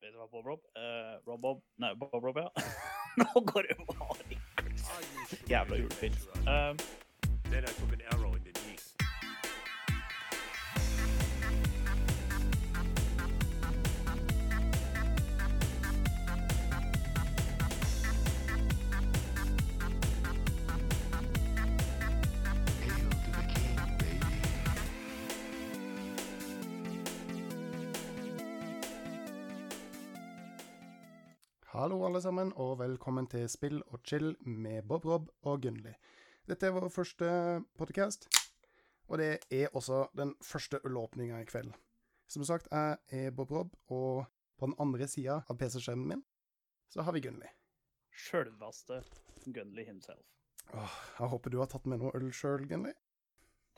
Vet du hva, Bob Rob? Eh, Rob Bob Nei, Bob Rob, ja. Nå går det bare i Jævla julefilt. Um, Then I took an arrow alle sammen, og velkommen til Spill og chill med Bob Rob og Gunnli. Dette er vår første podcast, og det er også den første ølåpninga i kveld. Som sagt, jeg er Bob Rob, og på den andre sida av PC-skjermen min så har vi Gunnli. Sjølveste Gunley himself. Åh, jeg håper du har tatt med noe øl sjøl, Gunnli.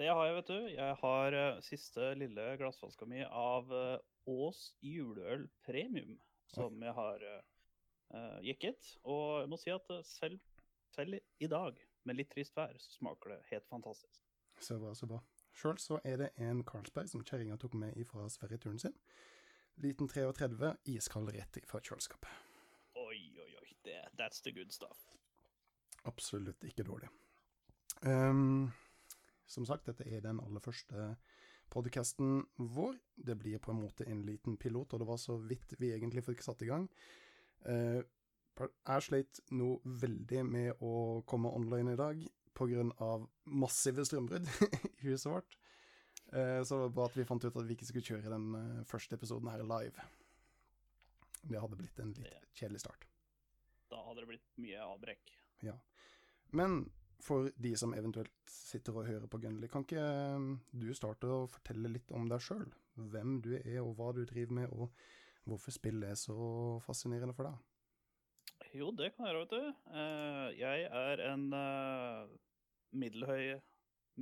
Det har jeg, vet du. Jeg har eh, siste lille glassflaska mi av eh, Ås juleøl premium, som jeg har uh, jekket. Og jeg må si at eh, selv, selv i dag, med litt trist vær, så smaker det helt fantastisk. Så bra, så bra. Sjøl så er det en Carlsberg som kjerringa tok med ifra Sverigeturen sin. Liten 33, iskald rett fra kjøleskapet. Oi, oi, oi. Det, that's the good stuff. Absolutt ikke dårlig. Um, som sagt, dette er den aller første podcasten vår. Det blir på en måte en liten pilot, og det var så vidt vi egentlig fikk satt i gang. Eh, jeg sleit noe veldig med å komme online i dag pga. massive strømbrudd i huset vårt. Eh, så det var bra at vi fant ut at vi ikke skulle kjøre den eh, første episoden her live. Det hadde blitt en litt kjedelig start. Da hadde det blitt mye avbrekk. Ja. Men for de som eventuelt sitter og hører på Gunnli, kan ikke eh, du starte å fortelle litt om deg sjøl? Hvem du er, og hva du driver med, og hvorfor spillet er så fascinerende for deg? Jo, det kan jeg gjøre, vet du. Jeg er en eh, middelhøy,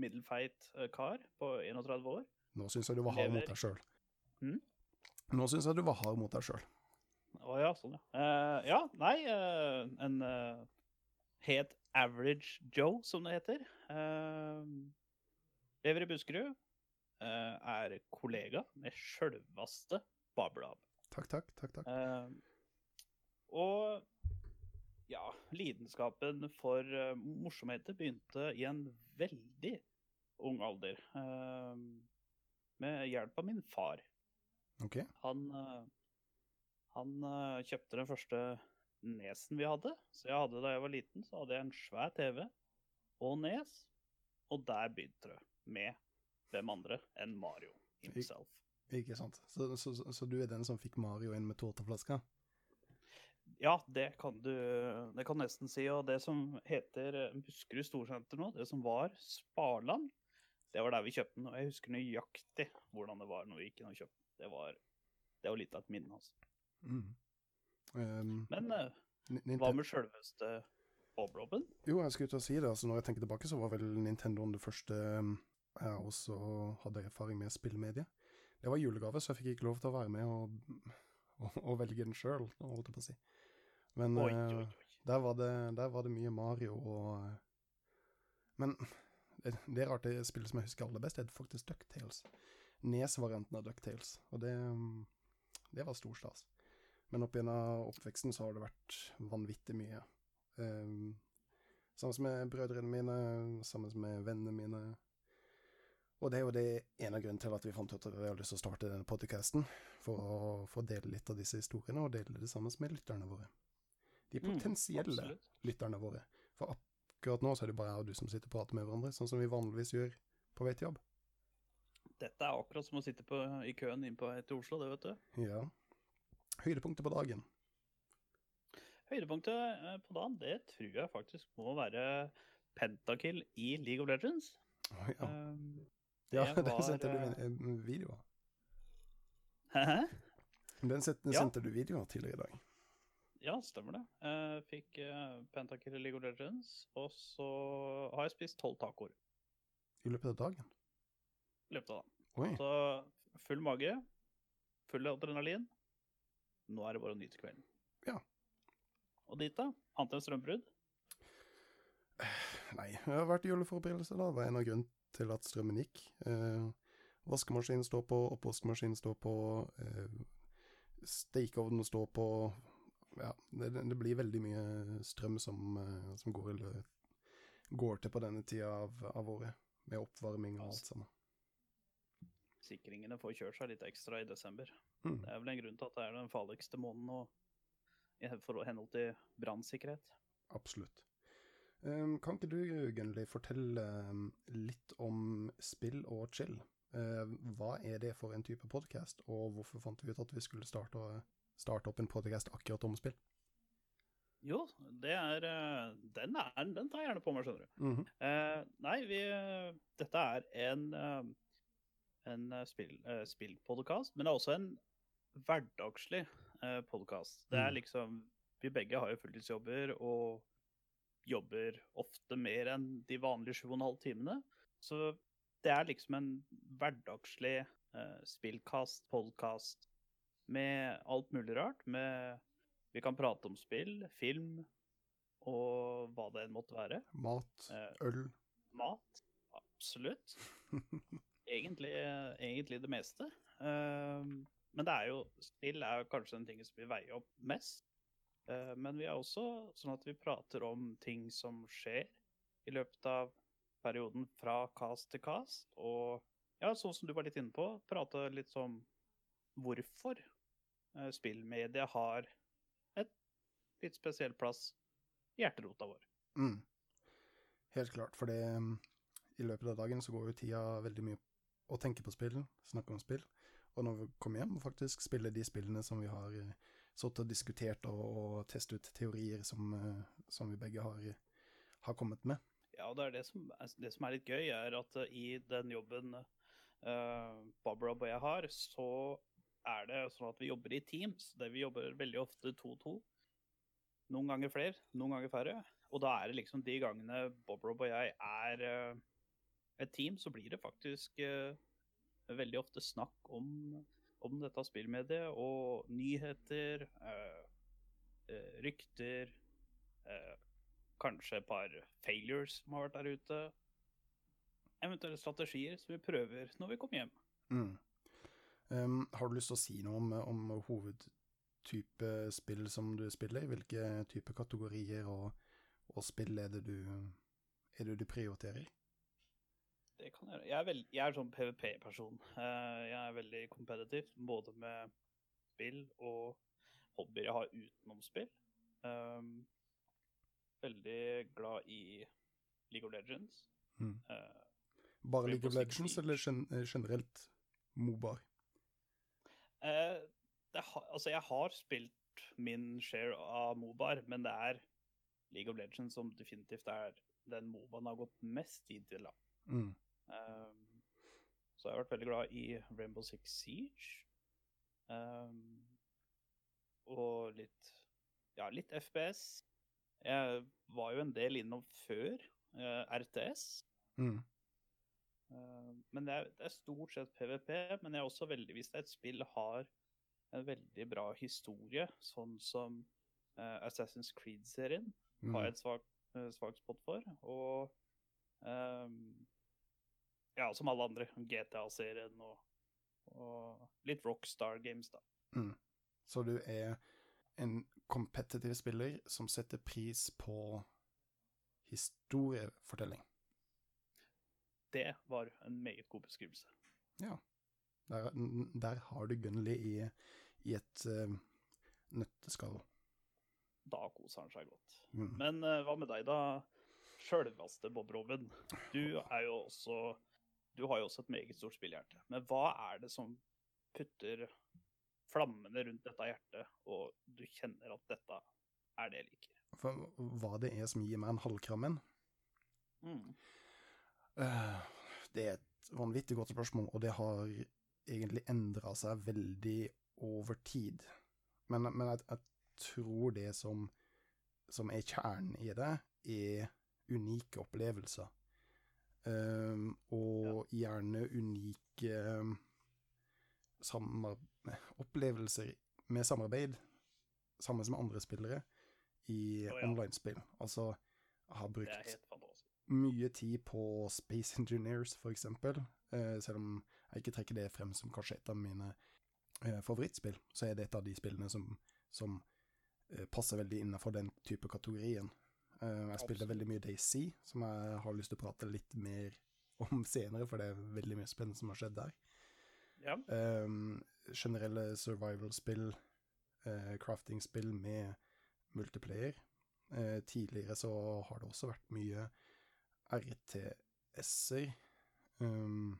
middelfeit eh, kar på 31 år. Nå syns jeg du var hard mot deg sjøl. Mm? Nå syns jeg du var hard mot deg sjøl. Å ja, sånn ja. Eh, ja, nei, en het helt average Joe, som det heter. Lever i Buskerud. er kollega med sjølvaste Bablab. Takk, takk, takk. takk. Eh, og ja, lidenskapen for uh, morsomheter begynte i en veldig ung alder. eh, med hjelp av min far. OK. Han, uh, han uh, kjøpte den første nesen vi hadde. Så jeg hadde da jeg var liten, så hadde jeg en svær TV og nes. Og der begynte det med hvem andre enn Mario himself. Ikke sant. Så, så, så, du er den som fikk Mario inn med tårteflaska? Ja, det kan du det kan nesten si. Og det som heter eh, Buskerud Storsenter nå, det som var Sparland, det var der vi kjøpte den. Og jeg husker nøyaktig hvordan det var når vi gikk inn og kjøpte den. Det var, det var litt av et minne, altså. Mm. Um, Men uh, hva med sjølveste Bob-Robben? Jo, jeg skulle til å si det. altså Når jeg tenker tilbake, så var vel Nintendoen det første um, jeg også hadde erfaring med spillmedie. Det var julegave, så jeg fikk ikke lov til å være med og, og, og velge den sjøl, holdt jeg på å si. Men Oi, eh, oi, oi. Der, var det, der var det mye Mario og eh, Men det, det er rart, det spillet som jeg husker aller best, er faktisk Ducktales. Nes-varianten av Ducktales. Og det, det var stor stas. Men opp gjennom oppveksten så har det vært vanvittig mye. Um, sammen med brødrene mine, sammen med vennene mine. Og det er jo det ene av grunnene til at vi fant ut at vi har lyst til å starte denne podcasten. For å få dele litt av disse historiene, og dele det sammen med lytterne våre. De Mm, potensielle mm, lytterne våre. For akkurat nå så er det bare jeg og du som sitter og prater med hverandre, sånn som vi vanligvis gjør på vei til jobb. Dette er akkurat som å sitte på, i køen inn på vei til Oslo, det vet du. Ja. Høydepunktet på dagen. Høydepunktet eh, på dagen, det tror jeg faktisk må være Pentakill i League of Legends. Å, ja. Um, ja, det den sendte du eh, en, video av. Hæ? Den sendte, Ja. sendte du video av tidligere i dag. Ja, stemmer det. Jeg fikk eh, Pentakill i League of Legends, og så har jeg spist tolv tacoer I løpet av dagen. i løpet av dagen. Oi. Så full mage, full adrenalin. Nå er det bare å nyte kvelden. Ja. Og dit, da? Annet enn strømbrudd? Nei, det har vært juleforberedelse, da. Det var en av grunnen til at strømmen gikk. Eh, vaskemaskinen står på, oppvaskmaskinen står på. Eh, stakeovnen står på Ja, det, det blir veldig mye strøm som, eh, som går, går til på denne tida av, av året, med oppvarming og alt sammen. Sikringene får kjørt seg litt ekstra i desember. Mm. Det er vel en grunn til at det er den farligste måneden og, for henhold til brannsikkerhet. Absolutt. Um, kan ikke du, Gunnli, fortelle um, litt om spill og chill? Uh, hva er det for en type podkast, og hvorfor fant vi ut at vi skulle starte, starte opp en podkast akkurat om spill? Jo, det er eh, Den, er, den tar jeg gjerne på meg, skjønner du. Mhm. Eh, nei, vi Dette er en, eh, en eh, spill, spillpodkast, men det er også en hverdagslig podkast. Det er Mm. liksom Vi begge har jo fulltidsjobber og jobber ofte mer enn de vanlige sju og en halv timene. Så det er liksom en hverdagslig eh, spillkast, podkast, med alt mulig rart. Med Vi kan prate om spill, film og hva det enn måtte være. Mat, Eh, øl Mat, absolutt. Egentlig, egentlig det meste. Eh, men det er jo Spill er jo kanskje den tingen som vil veie opp mest. Eh, men vi er også sånn at vi prater om ting som skjer i løpet av perioden fra cast til cast. Og ja, sånn som du var litt inne på, prate litt om hvorfor eh, spillmedia har et litt spesiell plass i hjerterota vår. Mm. Helt klart, for um, I løpet av dagen så går jo tida veldig mye å tenke på spill, snakke om spill. Og når vi kommer hjem, faktisk spille de spillene som vi har uh, sittet og diskutert og, og testet ut teorier som, eh, som vi begge har, har kommet med. Ja, det er det som, er- det som er litt gøy, er at eh, i den jobben uh, Barbara og jeg har, så er det sånn at vi jobber i teams. Der vi jobber veldig ofte to-to. Noen ganger flere, noen ganger færre. Og da er det liksom de gangene Bob Rob og jeg er uh, et team, så blir det faktisk uh, veldig ofte snakk om, om dette spillmediet og nyheter, eh, eh, rykter, eh, kanskje et par failures som har vært der ute. Eventuelle strategier som vi prøver når vi kommer hjem. Mm. Um, har du lyst til å si noe om, om hovedtype spill som du spiller? Hvilke type kategorier og, og spill er det du, er det du prioriterer? Det kan jeg gjøre. Jeg er, veld, jeg er sånn PVP-person. Eh, jeg er veldig kompetitiv både med spill og hobbyer jeg har utenom spill. Um, veldig glad i League of Legends. Mm. Eh, Bare League of Legends, eller gen eh, generelt Mobar? Eh, det ha, altså, jeg har spilt min share av Mobar, men det er League of Legends som definitivt er den Mobaen har gått mest tid til. da. Mm. Um, så jeg har vært veldig glad i Rainbow Six Siege. Um, og litt Ja, litt FPS. Jeg var jo en del innom før uh, RTS. Mm. Uh, men det er, det er stort sett PVP. Men jeg er også veldig, hvis et spill har en veldig bra historie, sånn som uh, Assassin's Creed-serien, Mm. har jeg et svakt eh, svak spot for. Og ehm, ja, som alle andre, GTA-serien og, og litt Rockstar Games, da. Mm. Så du er en kompetitiv spiller som setter pris på historiefortelling. Det var en meget god beskrivelse. Der, der har du Gunnli i, i et uh, nøtteskall. Da koser han seg godt. Mm. Men uh, hva med deg, da? Sjølveste Bob Robin. Du er jo også Du har jo også et meget stort spillhjerte. Men hva er det som putter flammene rundt dette hjertet, og du kjenner at dette er det jeg liker? For hva det er som gir meg en halvkrammen? Mm. Eh, det er et vanvittig godt spørsmål, og det har egentlig endra seg veldig over tid. Men, men jeg, jeg tror det som, som er kjernen i det, er unike opplevelser. Um, og gjerne unike um, opplevelser med samarbeid, sammen med andre spillere, i oh, ja. online-spill. Altså, jeg har brukt mye tid på Space Engineers, for eksempel. Eh, selv om jeg ikke trekker det frem som kanskje et av mine uh, favorittspill, så er det et av de spillene som, som uh, passer veldig innenfor den type kategorien. Eh, jeg spilte veldig mye Daisy, som jeg har lyst til å prate litt mer om senere, for det er veldig mye spennende som har skjedd der. Ja. Um, generelle survival-spill, uh, crafting-spill med multiplayer. Uh, tidligere så har det også vært mye RTS-er. Um,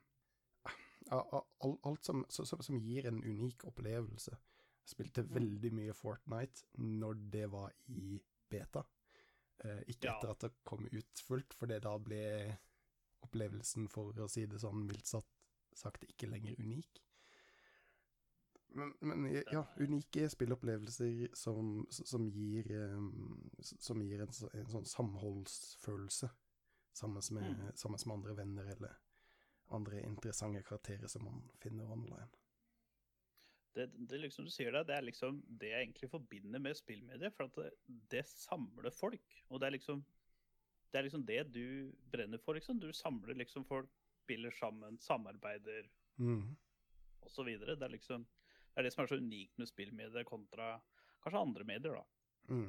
ja, alt som, så- så- som gir en unik opplevelse. Jeg Spilte veldig mye Fortnite når det var i beta. Eh, ikke Ja. etter at det kom ut fullt, for det da ble opplevelsen, for å si det sånn mildt sagt, ikke lenger unik. Men, men ja, unike spillopplevelser som, som gir um, Som gir en, en sånn samholdsfølelse sammen med, Mm. sammen med andre venner eller andre interessante karakterer som man finner online. Det, det liksom du sier det, det er liksom det jeg egentlig forbinder med spillmedier. For at det, det samler folk. Og det er liksom det er liksom det du brenner for, liksom. Du samler liksom folk, spiller sammen, samarbeider mm. osv. Det er liksom det er det som er så unikt med spillmedier kontra kanskje andre medier, da. Mm.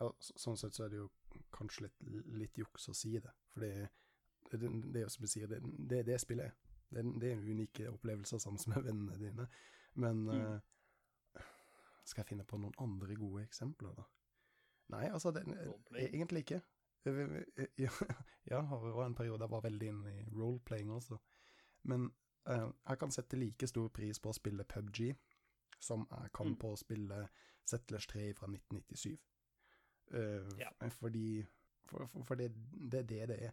Ja, så, sånn sett så er det jo kanskje litt, litt juks å si det, for det, det, er jo som du sier, det, det, det spillet er. Det, er- det er en unik opplevelse sammen med vennene dine. Men Mm. uh, skal jeg finne på noen andre gode eksempler, da? Nei, altså, det, egentlig ikke. Eh, Ja, ja, det var en periode jeg var veldig inne i roleplaying også. Men uh, jeg kan sette like stor pris på å spille PubG som jeg kan Mm. på å spille Settlers 3 fra 1997. Uh, Ja. Fordi For, for, for det, det er det det er.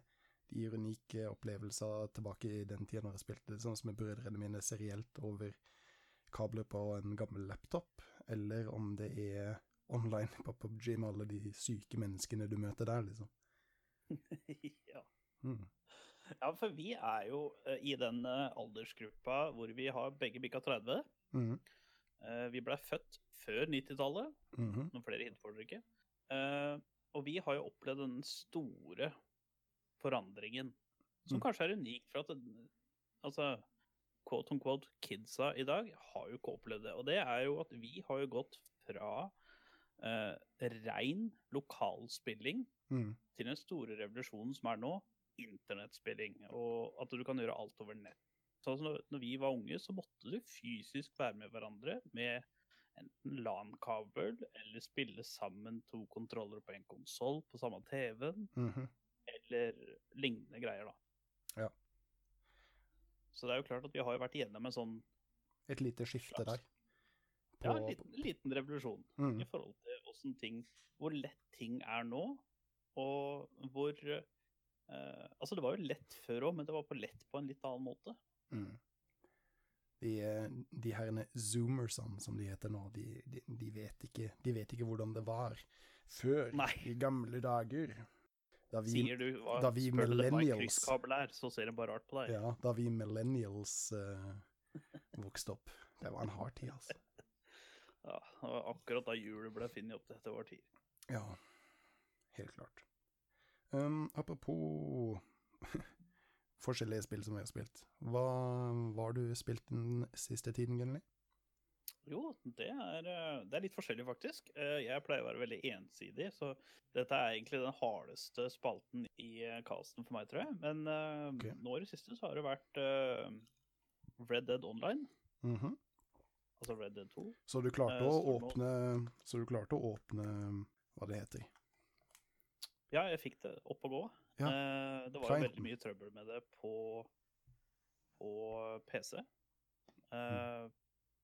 De gir unike opplevelser tilbake i den tida når jeg spilte det, sånn som med brødrene mine serielt over kabler på en gammel laptop, eller om det er online på PubG med alle de syke menneskene du møter der, liksom. ja. Mm. ja, for vi er jo eh, i den eh, aldersgruppa hvor vi har begge bikka 30. Mhm. Eh, vi ble født før 90-tallet. Mhm. Noen flere hint får dere ikke. Og vi har jo opplevd den store forandringen, som Mm. kanskje er unik for at det, altså, quote on quote kidsa i dag har jo ikke opplevd det. Og det er jo at vi har jo gått fra uh, rein lokalspilling mm. til den store revolusjonen som er nå, internettspilling. Og at du kan gjøre alt over nett. Så altså, når, når vi var unge, så måtte du fysisk være med hverandre med enten LAN-kabel eller spille sammen to kontroller på en konsoll på samme TV-en, Mhm. eller lignende greier, da. Så det er jo klart at vi har jo vært igjennom en sånn Et lite skifte der. ja, en liten, liten revolusjon mm. i forhold til ting Hvor lett ting er nå, og hvor eh, Altså, det var jo lett før òg, men det var på lett på en litt annen måte. Mm. De, eh, de herrene zoomersene, som de heter nå, de, de, de, vet ikke, de vet ikke hvordan det var før Nei. i gamle dager. Da vi, Sier du hva da vi millennials- er, så ser en bare rart på deg. ja, da vi millennials uh, vokste opp. Det var en hard tid, altså. Ja, det var akkurat da hjulet ble funnet opp dette var tid. Ja, helt klart. Um, apropos forskjellige spill som vi har spilt. Hva har du spilt den siste tiden, Gunnli? Jo, det er, eh, det er litt forskjellig, faktisk. Eh, Jeg pleier å være veldig ensidig, så dette er egentlig den hardeste spalten i eh, casten for meg, tror jeg. Men okay. Nå i det siste så har det vært Red Dead Online, Mhm. altså Red Dead 2. Så du klarte å åpne Så du klarte å åpne hva det heter? Ja, jeg fikk det opp og gå. Ja, det var jo veldig mye trøbbel med det på, på PC. Mm.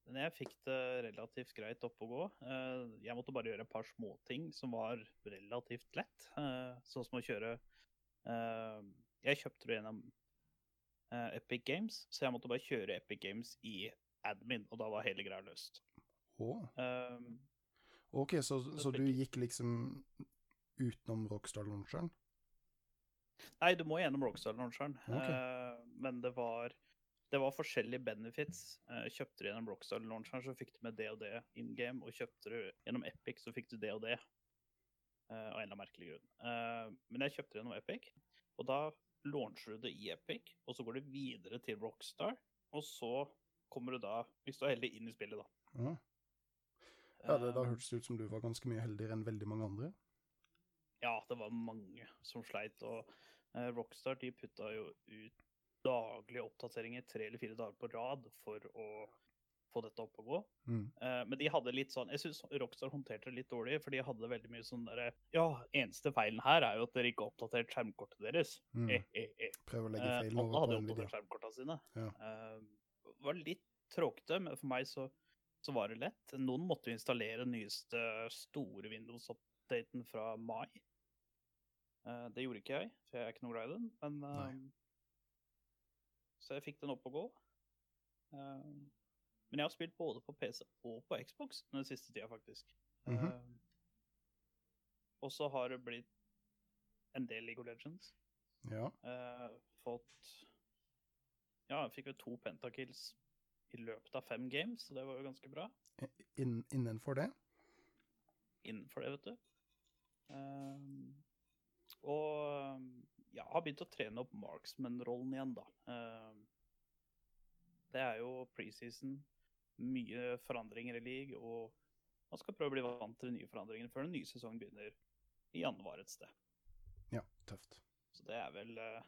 Men jeg fikk det relativt greit opp og gå. Eh, jeg måtte bare gjøre et par småting som var relativt lett. eh, sånn som å kjøre eh, Jeg kjøpte det gjennom Epic Games, så jeg måtte bare kjøre Epic Games i admin, og da var hele greia løst. Oh. Um, ok, så, så du gikk liksom utenom Rockstar-launcheren? Nei, du må gjennom Rockstar-launcheren. Ok. Eh, men det var, det var forskjellige benefits. Eh, kjøpte du gjennom Rockstar-launcheren, så fikk du med det og det in game. Og kjøpte du gjennom Epic, så fikk du det og det. eh, av en eller annen merkelig grunn. Eh, men jeg kjøpte det gjennom Epic, og da launcher du det i Epic, og så går det videre til Rockstar. Og så kommer du da, hvis du er heldig, inn i spillet, da. Ja, ja det, da hørtes det ut som du var ganske mye heldigere enn veldig mange andre. Ja, det var mange som sleit, og Rockstar de putta jo ut daglige oppdateringer tre eller fire dager på rad for å få dette opp og gå. Mm. Eh, men de hadde litt sånn Jeg syns Rockstar håndterte det litt dårlig, for de hadde veldig mye sånn derre Ja, eneste feilen her er jo at dere ikke har oppdatert skjermkortet deres. Mm. Eh, eh, eh. Prøv å legge Eh, feilen alle over hadde på Nvidia. oppdatert skjermkorta sine. Ja. Eh, var litt tråkete, men for meg så, så var det lett. Noen måtte jo installere den nyeste store Windows-updaten fra mai. Eh, det gjorde ikke jeg, for jeg er ikke noe glad i den. Men, så jeg fikk den opp og gå. Eh, men jeg har spilt både på PC og på Xbox den siste tida, faktisk. Mhm. Eh, og så har det blitt en del League of Legends. Ja. Eh, fått Ja, jeg fikk vel to pentakills i løpet av fem games, så det var jo ganske bra. In innenfor det. Innenfor det, vet du. Eh, og ja, har begynt å trene opp marksman-rollen igjen, da. Eh, det er jo preseason, mye forandringer i league, og man skal prøve å bli vant til de nye forandringene før den nye sesongen begynner i januar et sted. Ja, tøft. Så det er vel eh,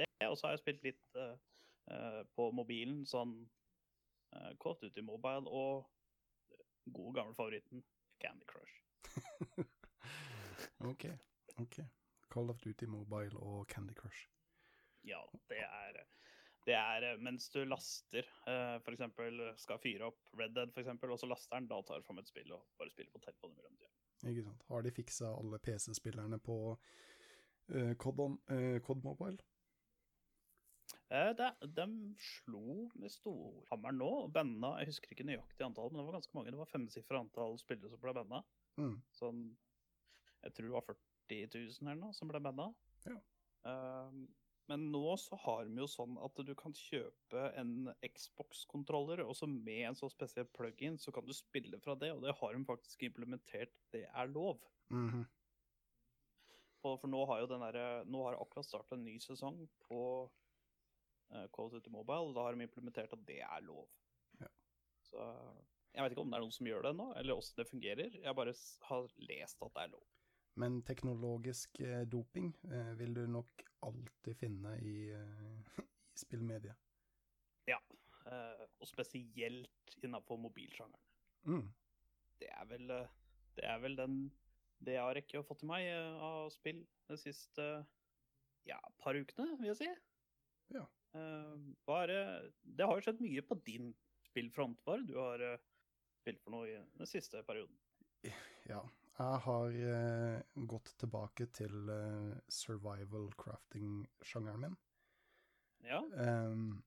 det. Og så har jeg spilt litt eh, eh, på mobilen, sånn uh, ut i Duty Mobile og god gammel favoritten Candy Crush. OK. ok. Call of Duty Mobile og Candy Crush. Ja, det er det er eh, mens du laster, uh, f.eks. skal fyre opp Red Dead, eksempel, og så laster den, da tar du fram et spill og bare spiller på telefonen i mellomtida. Ikke sant. Har de fiksa alle PC-spillerne på uh, COD, on, uh, COD Mobile? Eh, det, de slo med storhammeren nå, og banna Jeg husker ikke nøyaktig antall, men det var ganske mange. Det var femsifra antall spillere som ble banna. Mm. Sånn Jeg tror det var 40 000 eller noe som ble banna. Ja. Um, men nå så har de jo sånn at du kan kjøpe en Xbox-kontroller, og så med en så spesiell plug-in, så kan du spille fra det, og det har de faktisk implementert. Det er lov. Mhm. For, for nå har jo den derre Nå har akkurat starta en ny sesong på uh, Call of Duty Mobile, og da har de implementert at det er lov. Ja. Så jeg vet ikke om det er noen som gjør det ennå, eller åssen det fungerer. Jeg bare har lest at det er lov. Men teknologisk eh, doping eh, vil du nok alltid finne i, eh, i spillmediet. Ja. og spesielt innafor mobilsjangeren. Mm. Det er vel Det er vel den det jeg har rekket å få til meg av spill de siste ja, par ukene, vil jeg si. Ja. Bare Det har jo skjedd mye på din spillfront, bare. Du har spilt for noe i den siste perioden. Ja. Jeg har eh, gått tilbake til eh, survival crafting-sjangeren min. Ja. Um,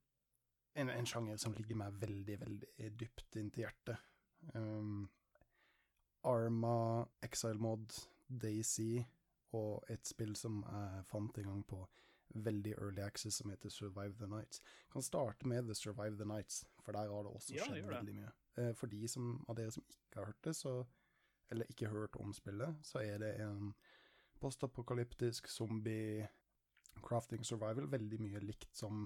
en, en sjanger som ligger meg veldig, veldig dypt inntil hjertet. Um, Arma, Exile Mod, Daisy og et spill som jeg fant en gang på veldig early access som heter Survive the Nights. Kan starte med The Survive the Nights, for der har det også skjedd ja, veldig mye. Eh, for de som, av dere som ikke har hørt det, så, eller ikke hørt om spillet, så er det en postapokalyptisk zombie crafting survival, veldig mye likt som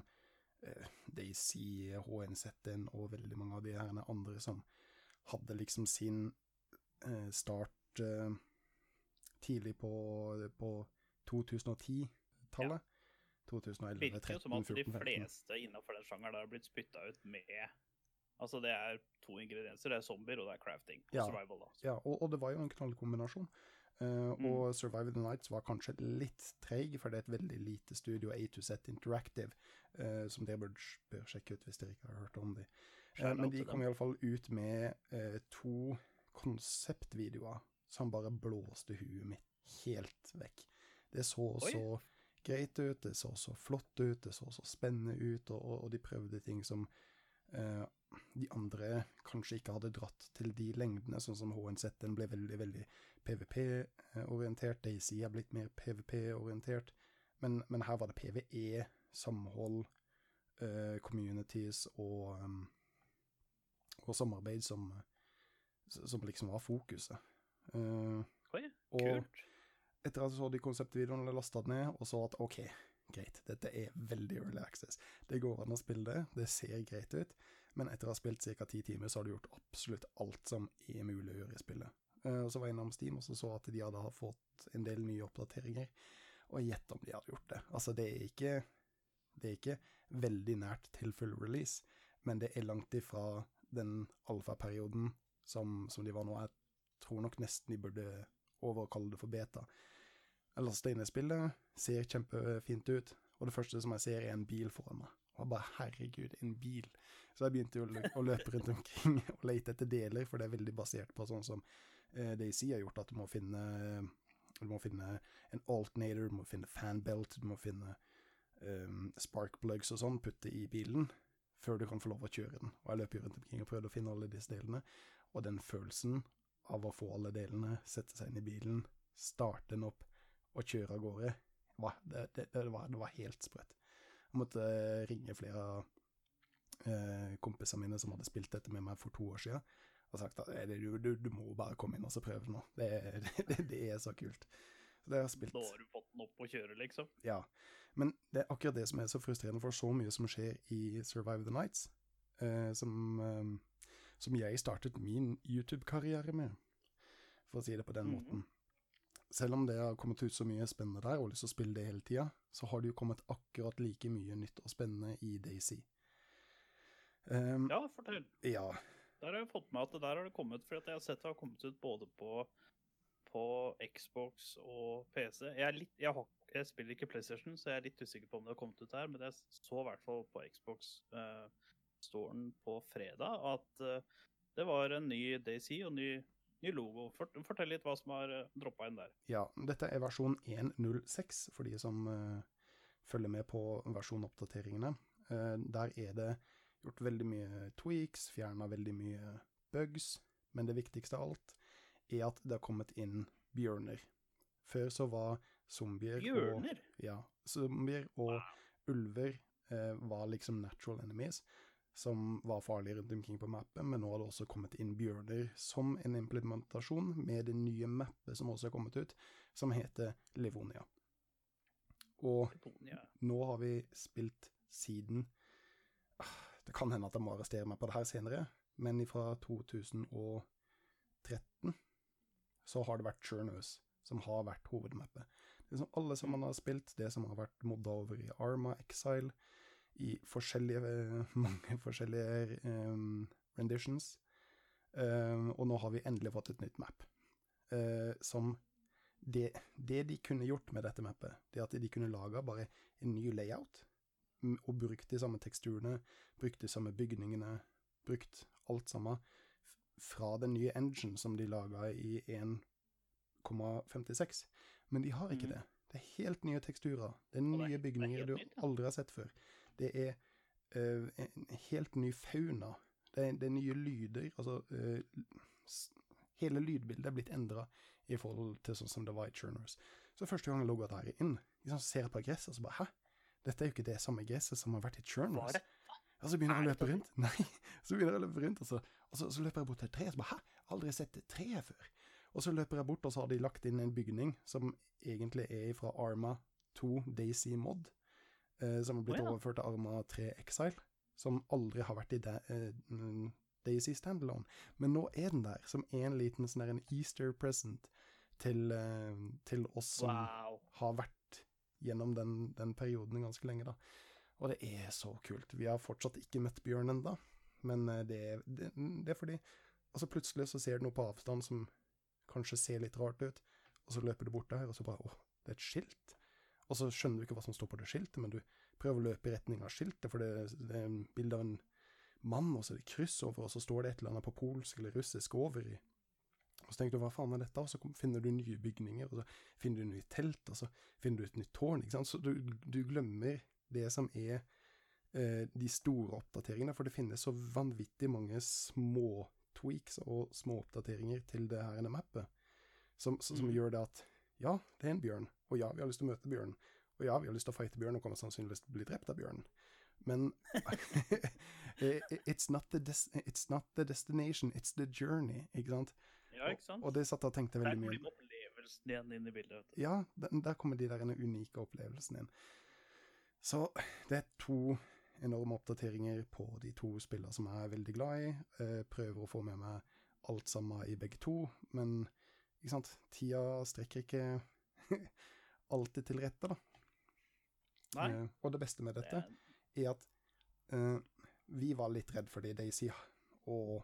eh, Daisy, HNZ-en og veldig mange av de her andre som hadde liksom sin eh, start eh, tidlig på, på 2010-tallet. 2011, Virker 13, jo som at de fleste innenfor den sjangeren har blitt spytta ut med Altså, det er to ingredienser. Det er zombier, og det er crafting. Og Ja. survival, da. Ja, og, og det var jo en knallkombinasjon. Og Mm. Og Survive the Nights var kanskje litt treig, for det er et veldig lite studio, A to Z Interactive, uh, som dere bør, bør sjekke ut hvis dere ikke har hørt om dem. Uh, men de kom iallfall ut med eh, to konseptvideoer som bare blåste huet mitt helt vekk. Det så Oi. så greit ut, det så så flott ut, det så så spennende ut, og, og, de prøvde ting som eh, de andre kanskje ikke hadde dratt til de lengdene, sånn som HNZ den ble veldig, veldig PVP-orientert, Daisy har blitt mer PVP-orientert, men, men her var det PVE, samhold, uh, communities og, um, og samarbeid som, som liksom var fokuset. Uh, Oi, og etter at jeg så de konseptvideoene, lasta det ned og så at OK, greit, dette er veldig early access. Det går an å spille det, det ser greit ut, Men etter å ha spilt ca. ti timer, så har du gjort absolutt alt som er mulig å gjøre i spillet. Eh, og så var jeg innom Steam og så så at de hadde fått en del nye oppdateringer. Og gjett om de hadde gjort det. Altså, det er ikke Det er ikke veldig nært til full release, men det er langt ifra den alfaperioden som, som de var nå. Jeg tror nok nesten de burde overkalle det for beta. Jeg laster inn i spillet, ser kjempefint ut, og det første som jeg ser, er en bil foran meg. Og bare herregud, en bil. Så jeg begynte jo å løpe rundt omkring og lete etter deler, for det er veldig basert på sånn som eh, Daisy har gjort, at du må finne du må finne en alternator, du må finne fanbelt, du må finne um, sparkplugs og sånn, putte i bilen, før du kan få lov å kjøre den. Og jeg løp rundt omkring og prøvde å finne alle disse delene, og den følelsen av å få alle delene, sette seg inn i bilen, starte den opp og kjøre av gårde, det, det, det, var, det var helt sprøtt. Jeg måtte ringe flere av eh, kompisene mine som hadde spilt dette med meg for to år siden, og sagt at «Eh, du, du, du må bare komme inn og så prøve nå. Det, det, det er så kult. Så det har spilt. Da har du fått den opp å kjøre, liksom. Ja, men det er akkurat det som er så frustrerende, for så mye som skjer i Survive the Nights, eh, som, eh, som jeg startet min YouTube-karriere med, for å si det på den Mhm. måten. Selv om det har kommet ut så mye spennende der, og lyst til å spille det hele tida, så har det jo kommet akkurat like mye nytt og spennende i Daisy. Um, Ja, fortell. ja. Der har jeg fått med at det der har det kommet, for jeg har sett det har kommet ut både på, på Xbox og PC. Jeg, er litt, jeg, har, jeg spiller ikke PlayStation, så jeg er litt usikker på om det har kommet ut her, men jeg så i hvert fall på Xbox-storen på fredag at uh, det var en ny Daisy og ny, ny logo. Fortell litt hva som har uh, droppa inn der. Ja, dette er versjon 1.06 for de som uh, følger med på versjonoppdateringene. Uh, der er det gjort veldig mye tweaks, fjerna veldig mye bugs, men det viktigste av alt er at det har kommet inn bjørner. Før så var zombier og Ja, zombier og Wow. ulver eh, var liksom natural enemies, som var farlige rundt omkring på mappet, men nå har det også kommet inn bjørner som en implementasjon med det nye mappet som også er kommet ut, som heter Livonia. Og Livonia. nå har vi spilt siden Ah, Det kan hende at jeg må arrestere meg på det her senere, men fra 2013 så har det vært Churnus som har vært hovedmappet. Det som alle som man har spilt, det som har vært modda over i Arma Exile, i forskjellige, mange forskjellige um, renditions. Um, og nå har vi endelig fått et nytt map. Uh, som det, det de kunne gjort med dette mappet, det at de kunne laga bare en ny layout, og brukt de samme teksturene, brukt de samme bygningene, brukt alt sammen fra den nye engine som de laga i 1,56. Men de har ikke mm. det. Det er helt nye teksturer. Det er nye er bygninger du aldri har sett før. Det er uh, en helt ny fauna. Det er, det er nye lyder. Altså uh, Hele lydbildet er blitt endra i forhold til sånn som det var i Churners. Så første gang jeg logga der inn, liksom, ser på gresset, og så bare Hæ? Dette er jo ikke det samme gresset som har vært i Churners. er? Og så begynner jeg å løpe rundt. Nei, så begynner jeg å løpe rundt, og så, og så, så løper jeg bort til et tre, og så bare Hæ? Aldri sett et tre før. Og så løper jeg bort, og så har de lagt inn en bygning som egentlig er fra Arma 2 Daisy Mod, som har blitt oh, ja. overført til Arma 3 Exile, som aldri har vært i da, eh, Daisy Standalone. Men nå er den der, som en liten sånn en Easter present til, eh, til oss som Wow. har vært gjennom den, den perioden ganske lenge, da. Og det er så kult. Vi har fortsatt ikke møtt bjørn ennå, men eh, det, er- det, det er fordi Altså plutselig så ser du noe på avstand som kanskje ser litt rart ut, og så løper du bort der, og så bare Å, det er et skilt. Og så skjønner du ikke hva som står på det skiltet, men du prøver å løpe i retning av skiltet, for det, det er bilde av en mann, og så er det kryss over, og så står det et eller annet på polsk eller russisk over i. Og så tenker du hva faen er dette, og så finner du nye bygninger, og så finner du nye telt, og så finner du et nytt tårn, ikke sant. Så du, du glemmer det som er eh, de store oppdateringene, for det finnes så vanvittig mange små tweaks og små oppdateringer til det her mappet, som, som, som mm. gjør det at ja, det er en bjørn, og ja, vi har lyst til å møte bjørnen, og ja, vi har lyst til å fighte bjørn og kommer sannsynligvis til å bli drept av bjørnen. Men eh, it's, not the des it's not the destination, it's the journey, ikke sant? Ja, ikke sant? Og det satt jeg og tenkte veldig mye Der kommer opplevelsen igjen inn i bildet. vet du. ja, den, der kommer de der unike opplevelsene inn. Så det er to enorme oppdateringer på de to spillene som jeg er veldig glad i. Jeg prøver å få med meg alt sammen i begge to, men ikke sant, tida strekker ikke alltid til rette, da. Nei. Eh, og det beste med dette er, er at uh, vi var litt redd fordi Daisy og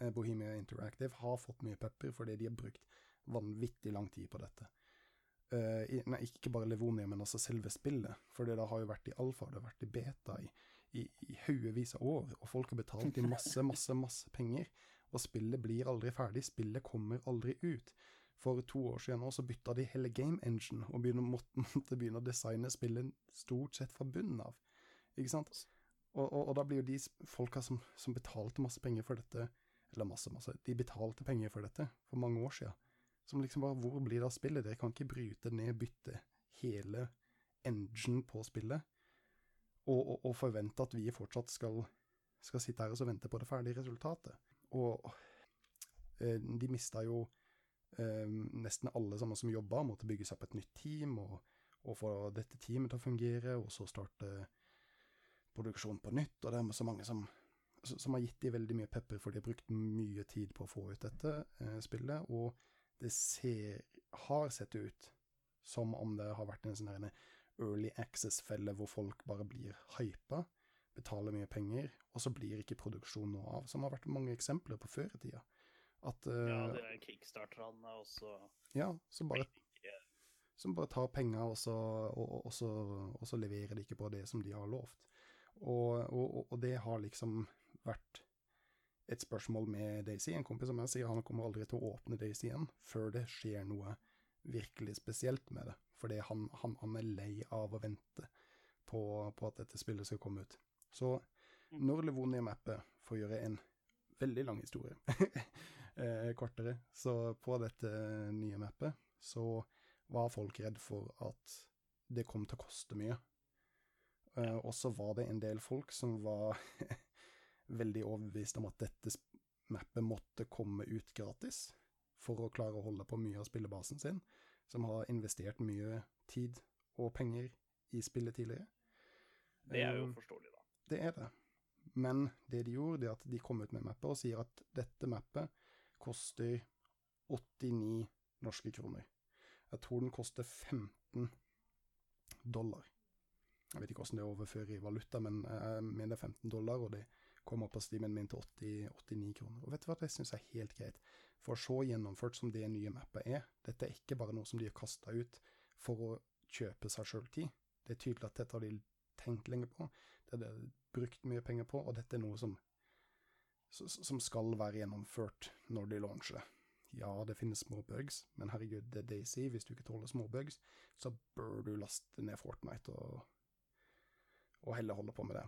eh, Bohemia Interactive har fått mye pepper fordi de har brukt vanvittig lang tid på dette. Uh, i, nei, ikke bare Levonia, men også selve spillet. For det har jo vært i alfa, det har vært i beta i, i, i haugevis av år, og folk har betalt i masse, masse, masse penger. Og spillet blir aldri ferdig, spillet kommer aldri ut. For to år siden nå så bytta de hele game engine, og begynner, måtte, måtte begynne å designe spillet stort sett fra bunnen av. Ikke sant? Og, og, og da blir jo de folka som, som betalte masse penger for dette, eller masse, masse, de betalte penger for dette for mange år siden, som liksom bare, hvor blir det av spillet? Dere kan ikke bryte ned, bytte hele engine på spillet, og, og, og forvente at vi fortsatt skal, skal sitte her og så vente på det ferdige resultatet. Og eh, de mista jo nesten alle sammen som jobba, måtte bygge seg opp et nytt team, og, og få dette teamet til å fungere, og så starte produksjon på nytt, og det er så mange som, som har gitt de veldig mye pepper, for de har brukt mye tid på å få ut dette eh, spillet, og det ser, har sett ut som om det har vært en sånn early access-felle hvor folk bare blir hypa, betaler mye penger, og så blir ikke produksjonen noe av, som har vært mange eksempler på før i tida. At uh, ja, de der kickstarterne også. ja, som bare som bare tar penger, og så, og, og, så, og så leverer de ikke på det som de har lovt. Og, og, det har liksom vært et spørsmål med Daisy. En kompis som jeg sier han kommer aldri til å åpne Daisy igjen før det skjer noe virkelig spesielt med det. Fordi han, han, han er lei av å vente på, på at dette spillet skal komme ut. Så når Levonia Mappet får gjøre en veldig lang historie eh, kortere, så på dette nye mappet så var folk redd for at det kom til å koste mye. Eh, og så var det en del folk som var veldig overbevist om at dette mappet måtte komme ut gratis for å klare å holde på mye av spillebasen sin, som har investert mye tid og penger i spillet tidligere. Det er jo Eh, forståelig, da. det er det. Men det de gjorde, det er at de kom ut med mappet og sier at dette mappet koster 89 norske kroner. Jeg tror den koster 15 dollar. Jeg vet ikke hvordan det overfører i valuta, men jeg mener 15 dollar, og det kommer opp på stimen min til 80, 89 kroner. Og vet du hva, det syns jeg er helt greit. For så gjennomført som det nye mappet er, dette er ikke bare noe som de har kasta ut for å kjøpe seg sjøl tid. Det er tydelig at dette har de tenkt lenge på. Det har de brukt mye penger på, og dette er noe som, som skal være gjennomført når de launcher det. Ja, det finnes små bugs, men herregud, det er Daisy. Hvis du ikke tåler små bugs, så bør du laste ned Fortnite og, og heller holde på med det.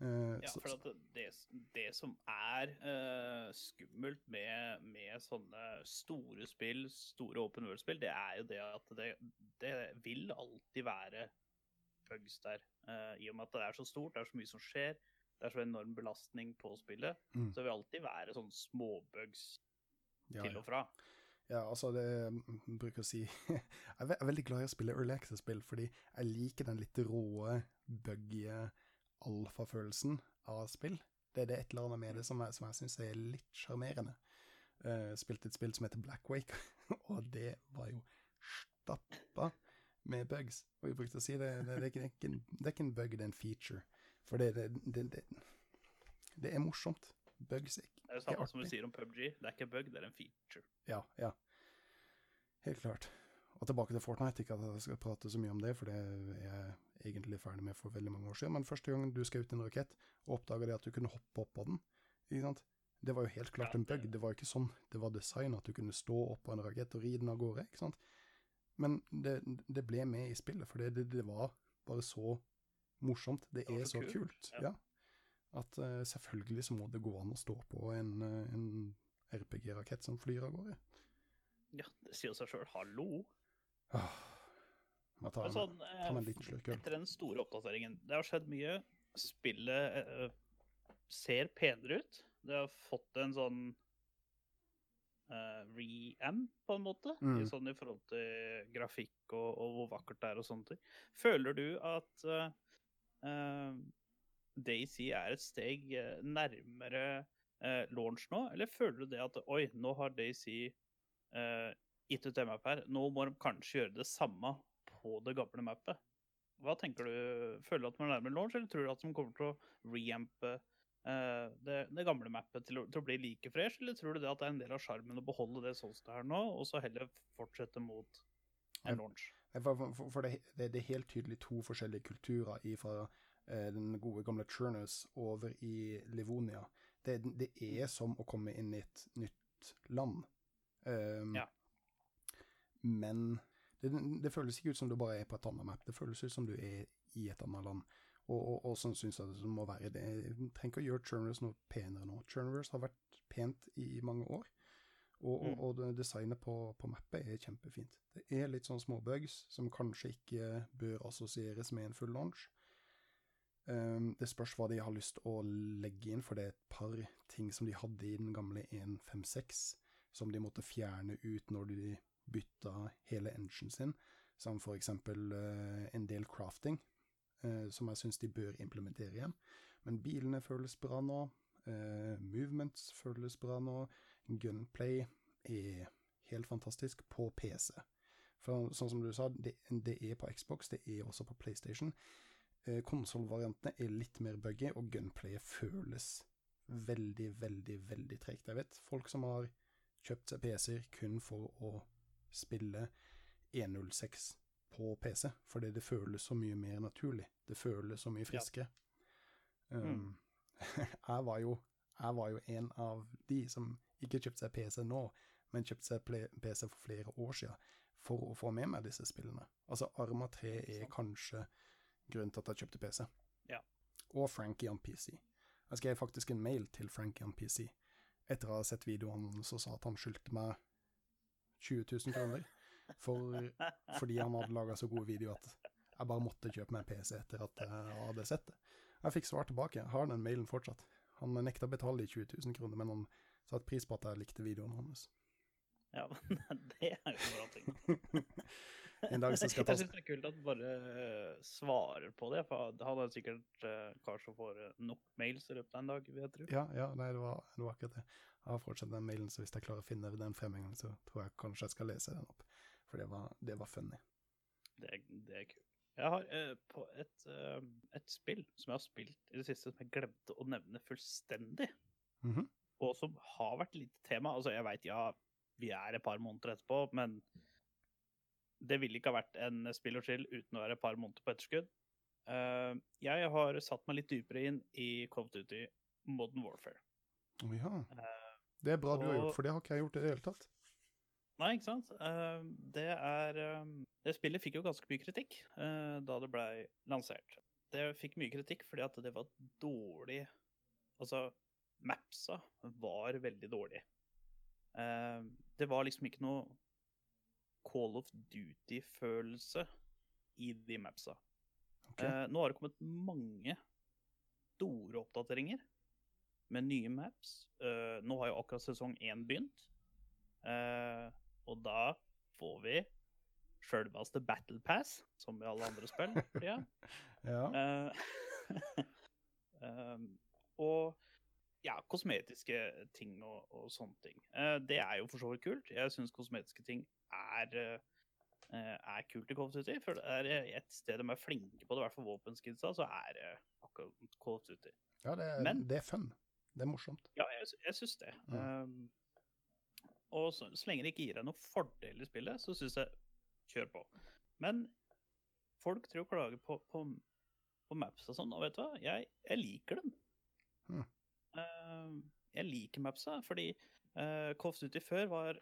Uh, Ja, for at det, det som er uh, skummelt med, med sånne store spill, store open world-spill, det er jo det at det, det vil alltid være bugs der. Uh, I og med at det er så stort, det er så mye som skjer, det er så enorm belastning på spillet, Mm. så det vil alltid være sånn småbugs ja, til og fra. Ja, altså det jeg bruker å si Jeg er veldig glad i å spille Early Access-spill, fordi jeg liker den litt råe, buggy alfafølelsen av spill. Det, det er et eller annet med det som jeg, som jeg syns er litt sjarmerende. Uh, spilte et spill som heter Blackwake, og det var jo stappa med bugs. Og vi brukte å si det, det, det, det, er ikke det er ikke en bug, det er en feature. For det, det, det, det, er morsomt. Bugs er Det er det er samme som vi sier om PubG. Det er ikke bug, det er en feature. Ja, ja. Helt klart. Og tilbake til Fortnite. Ikke at jeg skal prate så mye om det, for det er jeg egentlig ferdig med for veldig mange år siden. Men første gang du skal ut i en rakett, og oppdager det at du kunne hoppe opp på den, ikke sant? det var jo helt klart en bug. det- var jo ikke sånn det var designet, at du kunne stå opp på en rakett og ri den av gårde. ikke sant? Men det, det ble med i spillet, for det, det, det var bare så morsomt. Det, Det er så kult, kult. ja. At uh, selvfølgelig så må det gå an å stå på en, eh, en RPG-rakett som flyr av gårde. Ja, det sier seg sjøl. Hallo. Ah, jeg tar, Men en, tar ta en liten slurk øl. Etter den store oppdateringen Det har skjedd mye. Spillet uh, ser penere ut. Det har fått en sånn uh, reamp, på en måte. Mm. I, sånn I forhold til grafikk og, og hvor vakkert det er og sånne ting. Føler du at eh, eh, Daisy er et steg eh, nærmere eh, launch nå, eller føler du det at oi, nå har Daisy eh, gitt ut det map her, nå må de kanskje gjøre det samme på det gamle mappet? Hva tenker du? Føler du at man er nærmere launch, eller tror du at de kommer til å reampe Uh, det, det gamle mappet til å, til å bli like fresh, eller tror du det at det er en del av sjarmen å beholde det sånn som det er nå, og så heller fortsette mot en launch? Nei, For, for, for det, det, det er helt tydelig to forskjellige kulturer fra eh, den gode gamle Churnus over i Livonia. Det, det er som å komme inn i et nytt land. Um, Ja. Men det, det føles ikke ut som du bare er på et annet map. Det føles ut som du er i et annet land. Og, og, og sånn syns jeg det må være. Det jeg trenger ikke å gjøre Churnus noe penere nå. Churnus har vært pent i mange år. Og, og, Mm. og designet på, på mappet er kjempefint. Det er litt sånn småbugs som kanskje ikke bør assosieres med en full launch. Um, det spørs hva de har lyst å legge inn, for det er et par ting som de hadde i den gamle 1.5.6 som de måtte fjerne ut når de bytta hele engine sin, som for eksempel eh, en del crafting, uh, som jeg syns de bør implementere igjen. Men bilene føles bra nå, Uh, movements føles bra nå, gunplay er helt fantastisk på PC. For sånn som du sa, det, det er på Xbox, det er også på PlayStation. Eh, Konsollvariantene er litt mer buggy, og gunplayet føles veldig, veldig, veldig tregt. Jeg vet folk som har kjøpt seg PC-er kun for å spille 106 på PC, fordi det føles så mye mer naturlig. Det føles så mye friskere. Um, jeg, var jo, jeg var jo en av de som ikke kjøpte seg PC nå, men kjøpte seg PC for flere år siden for å få med meg disse spillene. Altså Arma 3 er kanskje grunnen til at jeg kjøpte PC. Ja. Og Frankie on PC. Jeg skrev faktisk en mail til Frankie on PC etter å ha sett videoen hans og sa at han skyldte meg 20 000 kroner for, fordi han hadde laga så gode videoer at jeg bare måtte kjøpe meg en PC etter at jeg hadde sett det. Jeg fikk svar tilbake. Jeg har den mailen fortsatt. Han nekta å betale de 20 000 kroner, men han satte pris på at jeg likte videoen hans. Ja, men det er jo en bra ting. En dag så skal jeg ta Jeg syns det er kult at du bare eh, svarer på det. For han er sikkert uh, kar som får eh, nok mails i løpet av en dag, vil jeg tro. Ja, ja, nei, det var, det var akkurat det. Jeg har fortsatt den mailen, så hvis jeg klarer å finne den frem en gang, så tror jeg kanskje jeg skal lese den opp. For det var, det var funny. Det, det er kult. Jeg har eh, på et, eh, et spill som jeg har spilt i det siste, som jeg glemte å nevne fullstendig, Mhm. Og som har vært litt tema. Altså, jeg veit, ja, vi er et par måneder etterpå, men det ville ikke ha vært en spill og chill uten å være et par måneder på etterskudd. Eh, jeg har satt meg litt dypere inn i of Duty Modern Warfare. Oh, ja. Eh, Det er bra du har gjort, for det har ikke jeg gjort i det hele tatt. Nei, ikke sant? Eh, det er Det spillet fikk jo ganske mye kritikk da det blei lansert. Det fikk mye kritikk fordi at det var dårlig Altså, mapsa var veldig dårlig. Eh, det var liksom ikke noe Call of Duty-følelse i de mapsa. Okay. Eh, nå har det kommet mange store oppdateringer med nye maps. Eh, nå har jo akkurat sesong én begynt. Eh, og da får vi sjølveste Battle Pass, som i alle andre spill. Ja. Eh, um, og ja, kosmetiske ting og, og sånne ting. Uh, det er jo for så vidt kult. Jeg syns kosmetiske ting er, uh, er kult i Call of Duty. For det er et sted de er flinke på det, i hvert fall våpenskidsa, så er det akkurat Call of Duty. ja, det er, Men- det er fun. Det er morsomt. Ja, jeg, jeg syns det. Mm. Um, og så, så lenge det ikke gir deg noen fordel i spillet, så syns jeg kjør på. Men folk tror å klage på, på, på maps og sånn, og vet du hva? Jeg, jeg liker dem. Um, jeg liker mapsa, fordi uh, uti Duty før var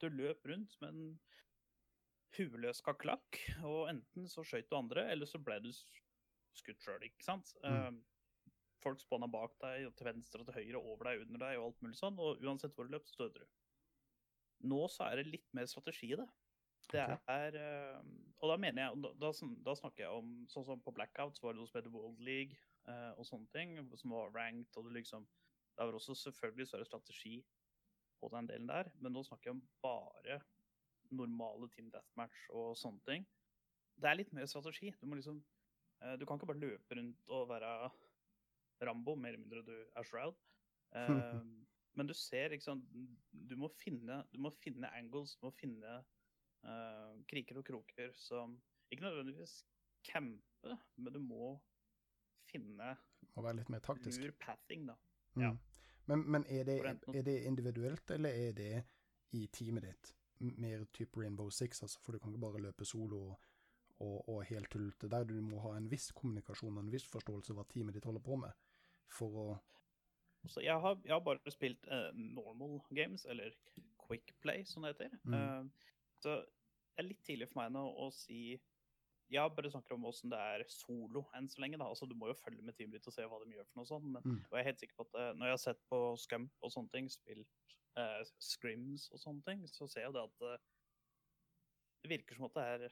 Du løp rundt med en hueløs kakerlakk, og enten så skøyt du andre, eller så ble du skutt sjøl, ikke sant? Mm. Um, folk spåna bak deg, og til venstre og til høyre, over deg, under deg, og alt mulig sånn. Og uansett hvor du løp, så døde du. Nå så er det litt mer strategi i det. Det er eh, Og da mener jeg da, da, da snakker jeg om sånn som på Blackout, så var det noe som heter World League eh, og sånne ting, som var ranked, og det liksom Det var også selvfølgelig større strategi på den delen der, men nå snakker jeg om bare normale team deathmatch og sånne ting. Det er litt mer strategi. Du må liksom eh, Du kan ikke bare løpe rundt og være Rambo, mer eller mindre du er Shroud. Eh, men du ser, ikke sant Du må finne, du må finne angles, du må finne eh, kriker og kroker som Ikke nødvendigvis campe, men du må finne Må være litt mer taktisk. lur pathing, da. Mm. ja. Men, men er, det, er det individuelt, eller er det i teamet ditt? Mer type Rainbow Six, altså, for du kan ikke bare løpe solo og, og, og helt tullete der. Du må ha en viss kommunikasjon og en viss forståelse av hva teamet ditt holder på med, for å Så jeg har, jeg har bare spilt uh, normal games, eller quick play, som det heter. Mm. Uh, så det er litt tidlig for meg nå å si Jeg bare snakker om åssen det er solo enn så lenge. da. Altså, Du må jo følge med teamet ditt og se hva de gjør for noe sånt. Men, Mm. Og jeg er helt sikker på at uh, når jeg har sett på Scump og sånne ting, spilt uh, scrims og sånne ting, så ser jeg jo det at uh, det virker som at det er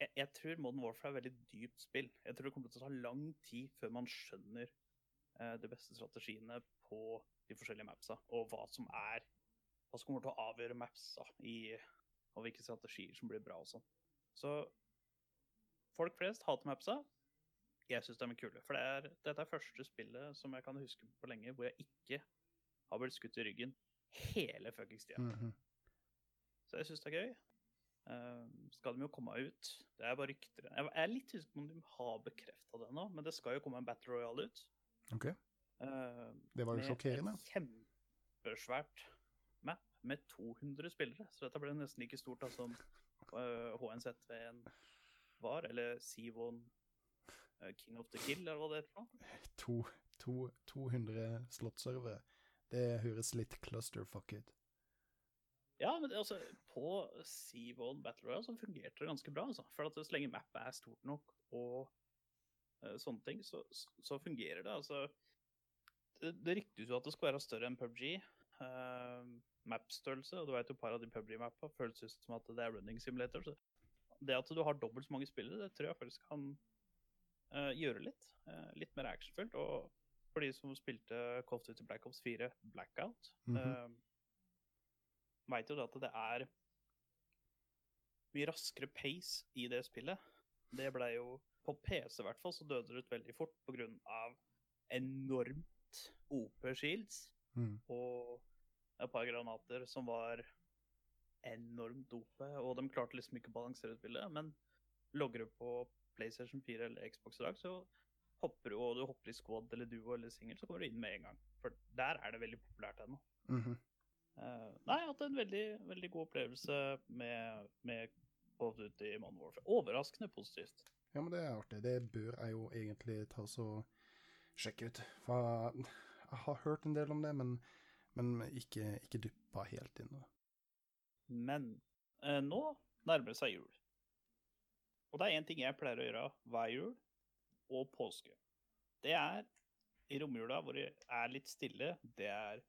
jeg, jeg tror Modern Warfare er veldig dypt spill. Jeg tror det kommer til å ta lang tid før man skjønner de beste strategiene på de forskjellige mapsa, og hva som er hva som kommer til å avgjøre mapsa i, og hvilke strategier som blir bra og sånn. Så folk flest hater mapsa. Jeg syns de er kule. For det er, dette er første spillet som jeg kan huske på lenge hvor jeg ikke har blitt skutt i ryggen hele fuckings tida. Mhm. Så jeg syns det er gøy. Uh, skal de jo komme ut. Det er bare rykter. Jeg er litt usikker på om de har bekrefta det nå, men det skal jo komme en Battle Royale ut. OK. Uh, Det var jo med sjokkerende. Kjempesvært map med 200 spillere. Så dette ble nesten like stort da, som uh, HNZ1 var, eller Sivon uh, King of the Kill, eller hva det heter. noe. To, to, 200 slottservere. Det høres litt clusterfuck ut. Ja, men det, altså, på Sivon Battle Royale så fungerte det ganske bra. Altså. For at så lenge mappet er stort nok og uh, sånne ting, så, så fungerer det. Altså, det, det ryktes jo at det skal være større enn PubG. Uh, Mapstørrelse, og du vet jo et par av de PubG-mappa føles ut som at det er running simulator. Så det at du har dobbelt så mange spillere, det tror jeg faktisk kan uh, gjøre litt. Uh, litt mer actionfullt. Og for de som spilte of Duty Black Ops 4 Blackout, mm -hmm. uh, veit jo at det er mye raskere pace i det spillet. Det blei jo På PC i hvert fall så døde det ut veldig fort pga. enormt OP shields Mm. og et par granater som var enormt dope, og de klarte liksom ikke å balansere spillet. Men logger du på PlayStation 4 eller Xbox i dag, så hopper du, og du hopper i squad eller duo eller singel, så kommer du inn med en gang. For der er det veldig populært ennå. Mm -hmm. uh, nei, jeg har hatt en veldig, veldig god opplevelse med, med Call of Duty Modern Warfare. Overraskende positivt. Ja, men det er artig. Det bør jeg jo egentlig ta så sjekke ut. For jeg, har hørt en del om det, men, men ikke, ikke dyppa helt inn. Men eh, nå nærmer det seg jul. Og det er én ting jeg pleier å gjøre hver jul og påske. Det er i romjula hvor det er litt stille. Det er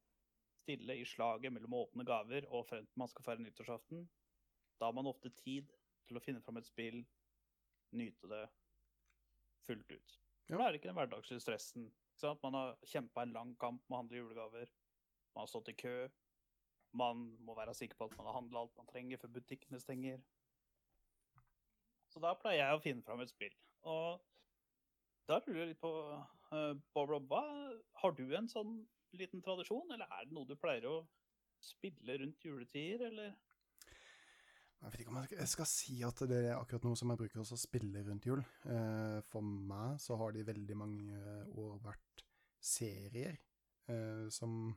stille i slaget mellom åpne gaver og frem til man skal feire nyttårsaften. Da har man ofte tid til å finne fram et spill, nyte det fullt ut. Ja. Da er det ikke den hverdagslige stressen. Man har kjempa en lang kamp med å handle julegaver. Man har stått i kø. Man må være sikker på at man har handla alt man trenger før butikkene stenger. Så da pleier jeg å finne fram et spill. Og da lurer jeg litt på uh, Bob Rob, har du en sånn liten tradisjon, eller er det noe du pleier å spille rundt juletider, eller? Jeg vet ikke om jeg skal si at det er akkurat noe som jeg bruker å spille rundt jul. Eh, for meg så har det i veldig mange år vært serier eh, som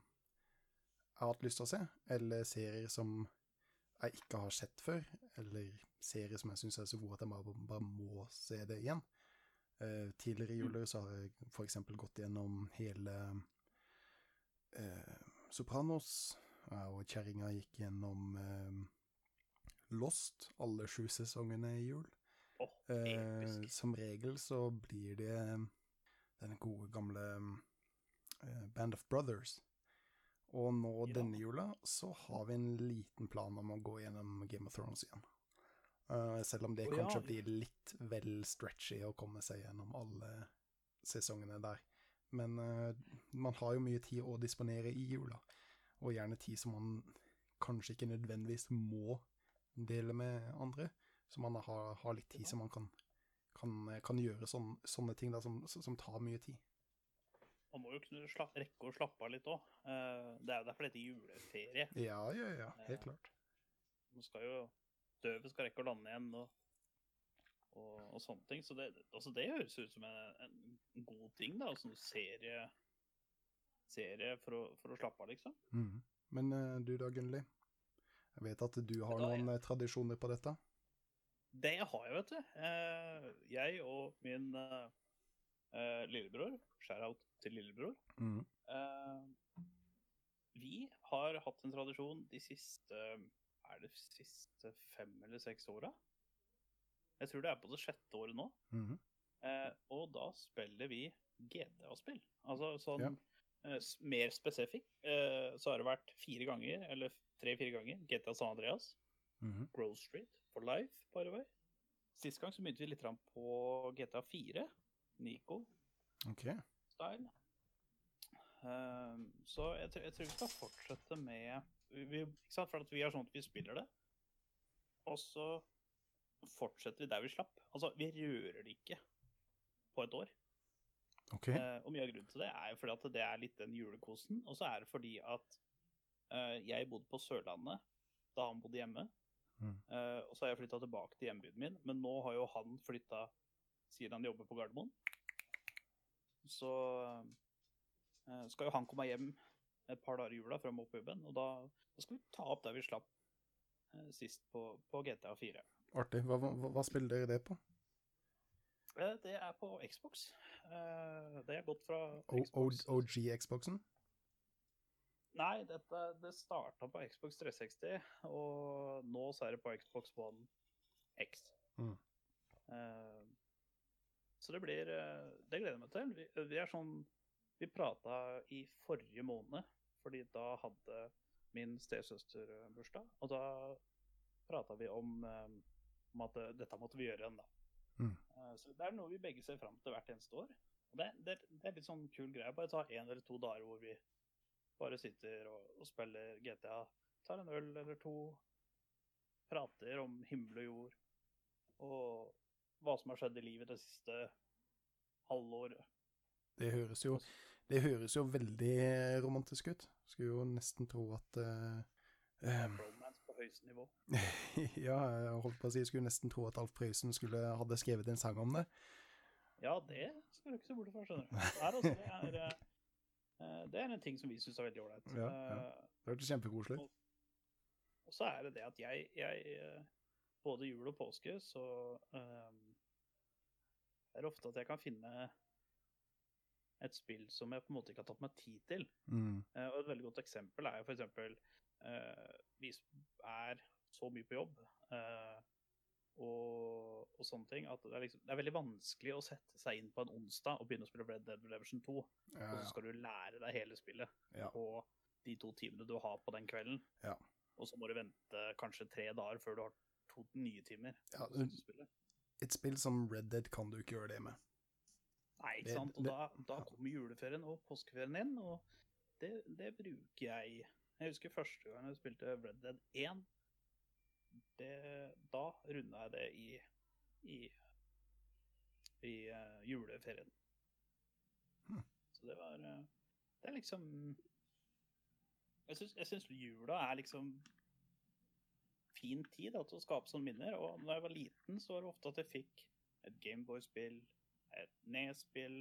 jeg har hatt lyst til å se, eller serier som jeg ikke har sett før, eller serier som jeg syns er så gode at jeg bare, bare må se det igjen. Uh, tidligere i juler så har jeg eksempel gått gjennom hele uh, Sopranos, uh, og kjerringa gikk gjennom eh, Lost, alle sju sesongene i jul. Oh, Eh, som regel så blir det den gode gamle eh, Band of Brothers. Og nå Ja. denne jula så har vi en liten plan om å gå gjennom Game of Thrones igjen. Uh, selv om det ja. kanskje blir litt vel stretchy å komme seg gjennom alle sesongene der. Men uh, man har jo mye tid å disponere i jula, og gjerne tid som man kanskje ikke nødvendigvis må dele med andre. Så man har, har litt tid som man kan, kan, kan gjøre sånne, sånne ting da, som, som tar mye tid. Man må jo kunne rekke å slappe av litt òg. det er jo derfor dette er juleferie. Ja, ja, ja. Helt klart. Man skal jo døve skal rekke å lande igjen og, og, og sånne ting. Så det, altså det høres ut som en, en god ting, da. Altså en serie, serie for, å, for å slappe av, liksom. Mm. Men eh, du da, Gunnli? Jeg vet at du har Da, noen jeg... tradisjoner på dette. Det har jeg, vet du. Eh, jeg og min eh, eh, lillebror, shout-out til lillebror, Mm. eh, vi har hatt en tradisjon de siste Er det siste fem eller seks åra? Jeg tror det er på det sjette året nå. Mm. Eh, og da spiller vi GTA-spill. Altså sånn Ja. eh, mer spesifikt. Eh, så har det vært fire ganger, eller tre-fire ganger, GTA San Andreas. Mm Grove Street for life, by the way. Sist gang så begynte vi litt på GTA 4. Nico OK. style. Um, så jeg, jeg tror vi skal fortsette med vi, ikke sant? For at vi er sånn at vi spiller det, og så fortsetter vi der vi slapp. Altså, vi rører det ikke på et år. Okay. Uh, og mye av grunnen til det er jo fordi at det er litt den julekosen. Og så er det fordi at uh, jeg bodde på Sørlandet da han bodde hjemme. Mm. Uh, og så har jeg flytta tilbake til hjembyen min, men nå har jo han flytta siden han jobber på Gardermoen. Så eh, skal jo han komme hjem et par dager i jula må på. Og da, da skal vi ta opp der vi slapp eh, sist på, på GTA 4. Artig. Hva, hva, hva spiller dere det på? Eh, det er på Xbox. Det er gått fra Xbox OG Xboxen? Nei, dette, det starta på Xbox 360, og nå så er det på Xbox One X. Mm. Så det blir eh, Det gleder jeg meg til. Vi, vi er sånn Vi prata i forrige måned, fordi da hadde min stesøster eh, bursdag, og da prata vi om, eh, om at dette måtte vi gjøre igjen, da. Mm. Så det er noe vi begge ser fram til hvert eneste år. Og det, det, det er litt sånn kul greie. Bare ta en eller to dager hvor vi bare sitter og, og spiller GTA. Tar en øl eller to. Prater om himmel og jord. Og hva som har skjedd i livet det siste halvåret. Det høres jo, det høres jo veldig romantisk ut. Skulle jo nesten tro at uh, Romance på høyeste nivå. Ja, jeg holdt på å si, skulle nesten tro at Alf Prøysen skulle hadde skrevet en sang om det. Ja, det skal du ikke se bort fra, skjønner du. Det er, altså, det, er, eh, det er en ting som vi syns er veldig ålreit. Ja, ja. Eh, Det hørtes kjempekoselig ut. Og så er det det at jeg, jeg eh, Både jul og påske, så um, er ofte at jeg kan finne et spill som jeg på en måte ikke har tatt meg tid til. Mm. Eh, og et veldig godt eksempel er jo for eksempel eh, Vi er så mye på jobb uh, og, og sånne ting at det er, liksom, det er veldig vanskelig å sette seg inn på en onsdag og begynne å spille Red Dead Redemption 2. Ja, Og så skal du lære deg hele spillet Ja. på de to timene du har på den kvelden. Ja. Og så må du vente kanskje tre dager før du har to nye timer. Ja. Et spill som Red Dead kan du ikke gjøre det med. Nei, ikke sant. Og da, da kommer juleferien og påskeferien inn, og det, det bruker jeg. Jeg husker første gang jeg spilte Red Dead 1. Det, da runda jeg det i, i, i uh, juleferien. Hm. Så det var uh, Det er liksom Jeg syns, jula er liksom fin tid da, til å skape sånne minner. Og da jeg var liten, så var det ofte at jeg fikk et Gameboy-spill, et NES-spill,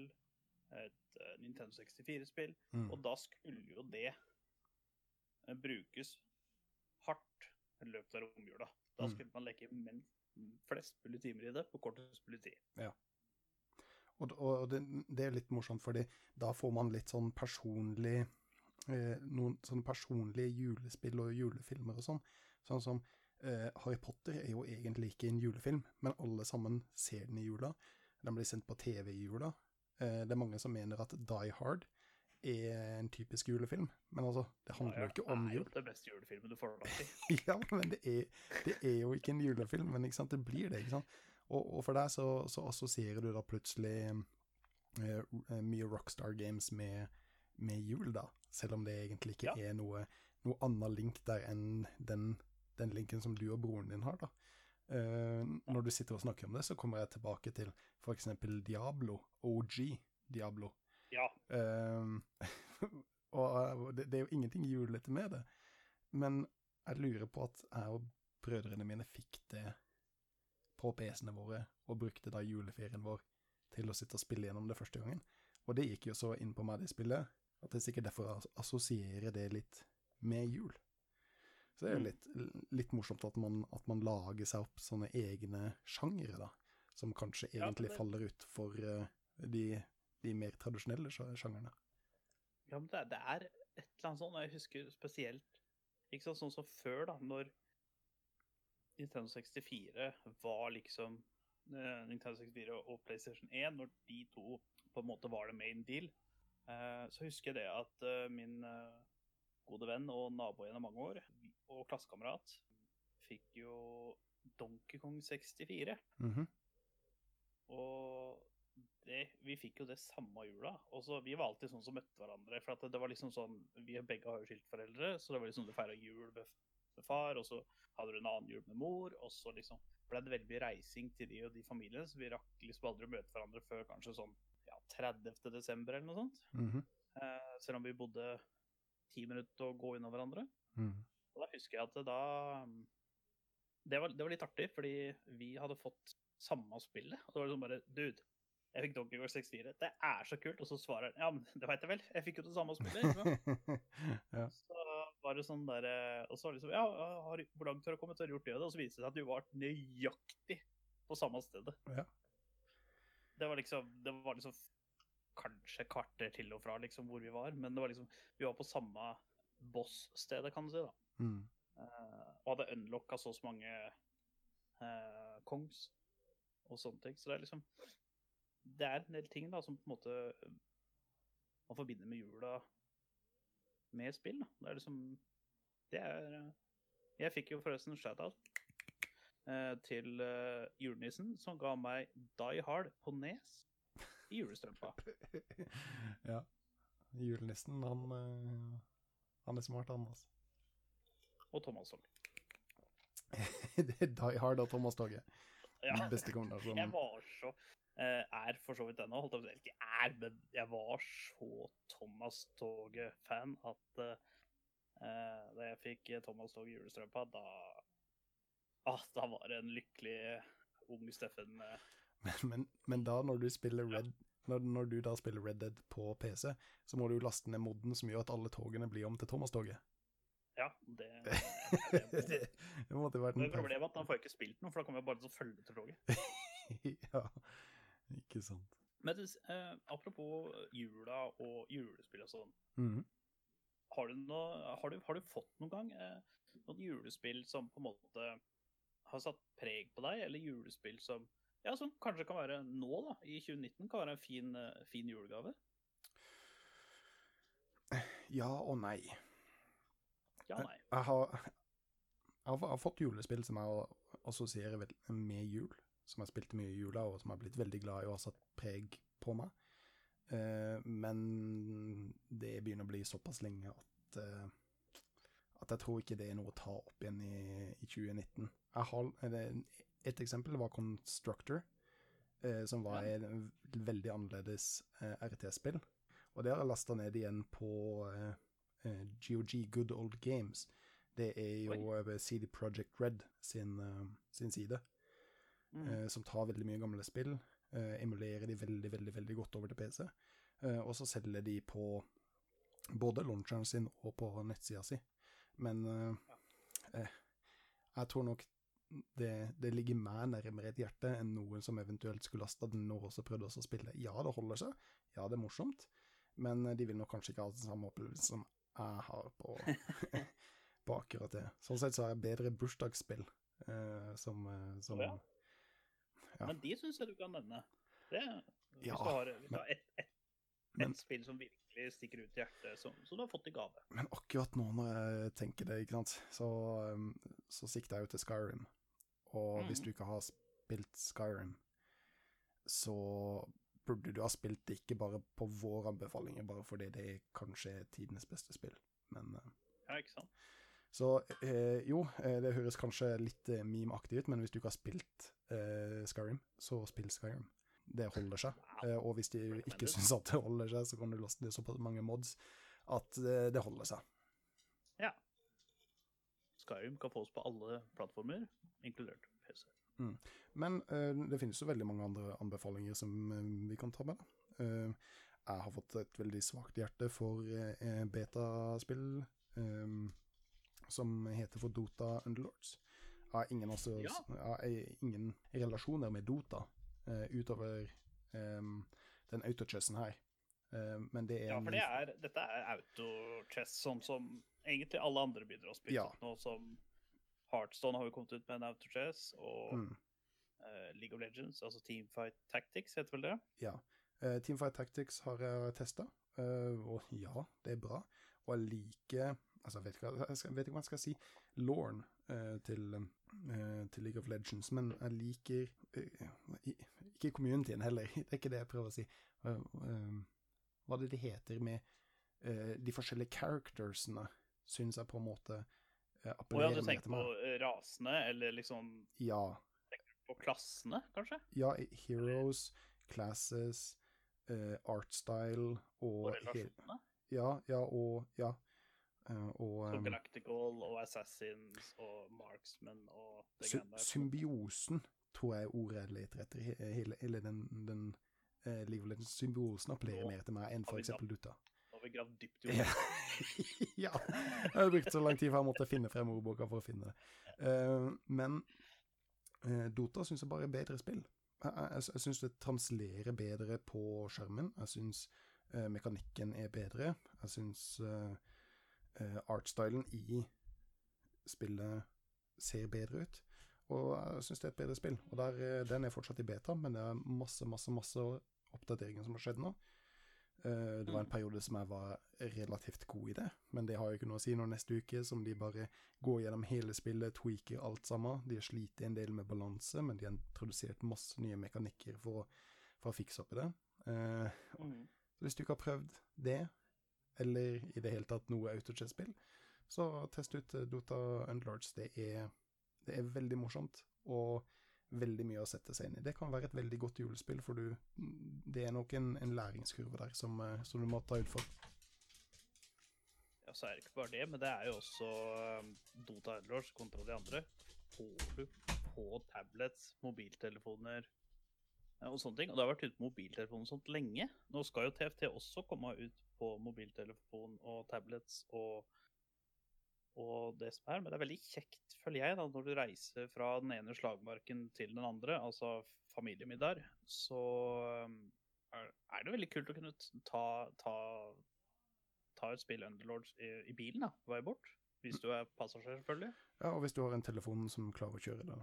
et eh, Nintendo 64-spill. Mm. Og da skulle jo det eh, brukes hardt i løpet av romjula. Da Mm. skulle man leke men flest mulig timer i det på kortest mulig tid. Og, og det, det er litt morsomt, fordi da får man litt sånn personlig eh, Noen sånne personlige julespill og julefilmer og sånn. Sånn som eh, Harry Potter er jo egentlig ikke en julefilm, men alle sammen ser den i jula. Den blir sendt på TV i jula. Uh, det er mange som mener at Die Hard er en typisk julefilm, men altså, det handler jo ikke om Det er jo det beste julefilmen du får tak i. Ja, men det er, det er jo ikke en julefilm, men det blir det. ikke sant? Og, og for deg så, så assosierer du da plutselig eh, mye Rockstar Games med, med jul, da. Selv om det egentlig ikke Ja. er noe, noe annen link der enn den, den linken som du og broren din har, da. Uh, når du sitter og snakker om det, så kommer jeg tilbake til f.eks. Diablo, OG Diablo. Ja. Uh, og det, det er jo ingenting julete med det. Men jeg lurer på at jeg og brødrene mine fikk det på PC-ene våre, og brukte da juleferien vår til å sitte og spille gjennom det første gangen. Og det gikk jo så inn på meg, det spillet, at det er sikkert derfor jeg assosierer det litt med jul. Så det er jo Mm. litt, litt morsomt at man, at man lager seg opp sånne egne sjangere, da, som kanskje Ja, det- faller ut for uh, de, de mer tradisjonelle sja- sjangerne. Ja, men det, er- det er et eller annet sånt. og Jeg husker spesielt ikke sant, sånn som før, da, når Nintendo 64 var liksom uh, Nintendo 64 og PlayStation 1, når de to på en måte var det main deal, uh, så husker jeg det at min gode venn og nabo gjennom mange år, og klassekamerat, fikk jo Donkey Kong 64. Mhm. Og det, vi fikk jo det samme jula. Og så Vi var alltid sånn som møtte hverandre. For at det var liksom sånn, Vi begge har jo skiltforeldre, så det var liksom du feira jul med, med far, og så hadde du en annen jul med mor. Og så liksom ble det veldig mye reising til de og de familiene, så vi rakk liksom aldri å møte hverandre før kanskje sånn ja, 30. desember eller noe sånt. Mhm. Eh, selv om vi bodde ti minutter å gå unna hverandre. Mhm. Og da husker jeg at det da det var, det var litt artig, fordi vi hadde fått samme spillet. Og det var liksom bare Dude, jeg fikk Donkey Kong 64. Det er så kult. Og så svarer han ja, men det veit jeg vel. Jeg fikk jo det samme spillet. ja. Så var det sånn der, eh, Og så det liksom Ja, har, hvor langt har du kommet? Har du gjort det? og så viste det seg at du var nøyaktig på samme stedet. Ja. Det var liksom Det var liksom kanskje kvarter til og fra liksom hvor vi var, men det var liksom Vi var på samme boss-stedet, kan du si, da. Eh, og hadde unlocka så mange uh, kongs og sånne ting. Så det er liksom Det er en del ting da som på en måte man forbinder med jula med spill. da. Det er liksom Det er eh, Jeg fikk jo forresten en shout-out uh, til eh, julenissen, som ga meg Die Hard på nes i julestrømpa. ja. Julenissen, han, eh, han er smart, han, altså. Og Thomas Tog. det er Die Hard og Thomas Toget. Ja. Beste kombinasjonen. Jeg var så eh, Er for så vidt ennå, holdt jeg på å si. Ikke er, men jeg var så Thomas Toget-fan at eh, da jeg fikk Thomas Toget julestrømpa, da ah, Da var det en lykkelig ung Steffen. Men, men, men da, når du spiller Red når, når du da spiller Red Dead på PC, så må du laste ned modden som gjør at alle togene blir om til Thomas-toget. Ja, det, det, det, det, det måtte vært en problemet er at da får jeg ikke spilt noe, for da kommer jeg bare til å følge til toget. ja, ikke sant. Men eh, apropos jula og julespill og sånn. Mhm. Har du, noe, har, du, har du fått noen gang eh, noen julespill som på en måte har satt preg på deg, eller julespill som ja, som kanskje kan være nå, da, i 2019, kan være en fin, eh, fin julegave? Ja og nei. Ja, nei. Jeg har, jeg har, fått julespill som jeg assosierer med jul, som jeg spilte mye i jula, og som jeg har blitt veldig glad i og har satt preg på meg. Eh, men det begynner å bli såpass lenge at, eh, at jeg tror ikke det er noe å ta opp igjen i, i 2019. Jeg har, et eksempel var Constructor, eh, som var et veldig annerledes RTS-spill. Og det har jeg lasta ned igjen på GOG Good Old Games. Det er jo Oi. CD Project Red sin, eh, sin side, Mm. eh, som tar veldig mye gamle spill, eh, emulerer de veldig, veldig veldig godt over til PC, eh, og så selger de på både launcheren sin og på nettsida si. Men ja. eh, jeg tror nok det, det ligger meg nærmere et hjerte enn noen som eventuelt skulle lasta den nå også prøvde å spille. Ja, det holder seg, ja, det er morsomt, men eh, de vil nok kanskje ikke ha den samme opplevelsen som jeg har på, på akkurat det. Sånn sett så har jeg bedre bursdagsspill eh, som, eh, som ja. ja. Men de syns jeg du kan nevne. Det, hvis Ja, du har, hvis du har ett et, et men- spill som virkelig stikker ut i hjertet, som, som du har fått i gave. Men akkurat nå når jeg tenker det, ikke sant, så, um, så sikter jeg jo til Skyrim. Og hvis Mhm. du ikke har spilt Skyrim, så burde du ha spilt det ikke bare på vår anbefalinger, bare fordi det er kanskje tidenes beste spill. Men eh, Ja, ikke sant? Så eh, jo, eh, det høres kanskje litt eh, meme-aktig ut, men hvis du ikke har spilt eh, Skyrim, så spill Skyrim. det holder seg. Eh, og hvis de ikke syns at det holder seg, så kan du laste ned såpass mange mods at det holder seg. Ja. Skyrim kan fås på alle plattformer, inkludert PC. Men uh, det finnes jo veldig mange andre anbefalinger som uh, vi kan ta med. Eh, jeg har fått et veldig svakt hjerte for betaspill som heter for Dota Underlords. Jeg har ingen, altså, Ja. jeg har ingen relasjoner med Dota utover um, den autochessen her. Men det er Ja, for det er, dette er autochess, sånn som egentlig alle andre begynner å spille. Ja. Nå som Heartstone har jo kommet ut med en autochess, og Mm. uh, League of Legends, altså Teamfight Tactics, heter vel det? Ja. Uh, Teamfight Tactics har jeg testa, og ja, det er bra. Og jeg liker Altså, jeg vet hva- jeg skal, vet ikke hva jeg skal si. Lauren eh, til, eh, til League of Legends, men jeg liker eh, Ikke communityen heller, det er ikke det jeg prøver å si. Eh, eh, hva er det de heter med eh, de forskjellige charactersene, syns jeg på en måte eh, Og ja, appellerer du tenker på eh, rasene, eller liksom Ja. på klassene, kanskje? Ja, heroes, classes, uh, artstyle og Og relasjonene? Ja, ja, og ja. Uh, og um, Galactical og Assassins og Marksmen og det sy greiene der. symbiosen tror jeg ordet er litt etter. i. Hele, hele den, den uh, League of symbiosen appellerer mer til meg enn f.eks. Dutta. Har gravd dypt i Ja. ordet. ja. Jeg har brukt så lang tid for jeg måtte finne frem ordboka for å finne det. Uh, men uh, Dota syns jeg bare er bedre spill. Jeg, jeg, jeg syns det translerer bedre på skjermen. Jeg syns uh, mekanikken er bedre. Jeg syns eh, eh, artstylen i spillet ser bedre ut. Og jeg syns det er et bedre spill. Og der, eh, Den er fortsatt i beta, men det er masse, masse, masse oppdateringer som har skjedd nå. Eh, Det var en Mm. periode som jeg var relativt god i det, men det har jo ikke noe å si når neste uke som de bare går gjennom hele spillet, tweaker alt sammen. De har slitt en del med balanse, men de har introdusert masse nye mekanikker for, for å fikse opp i det. Eh, Mhm. så hvis du ikke har prøvd det, eller i det hele tatt noe autochess-spill, så test ut eh, Dota Unlarge. Det er, det er veldig morsomt, og veldig mye å sette seg inn i. Det kan være et veldig godt julespill, for du, det er nok en, en læringskurve der som, eh, som du må ta utfor. Ja, så er det ikke bare det, men det er jo også um, Dota Underlords kontra de andre. Får du på tablets, mobiltelefoner og sånne ting. Og det har vært ute på mobiltelefon og sånt lenge. Nå skal jo TFT også komme ut på mobiltelefon og tablets og, og det som er. Men det er veldig kjekt, føler jeg, da, når du reiser fra den ene slagmarken til den andre, altså familiemiddag, så um, er, er det veldig kult å kunne ta, ta ta et spill Underlords i, i bilen da, på vei bort. Hvis du er passasjer, selvfølgelig. Ja, og hvis du har en telefon som klarer å kjøre det.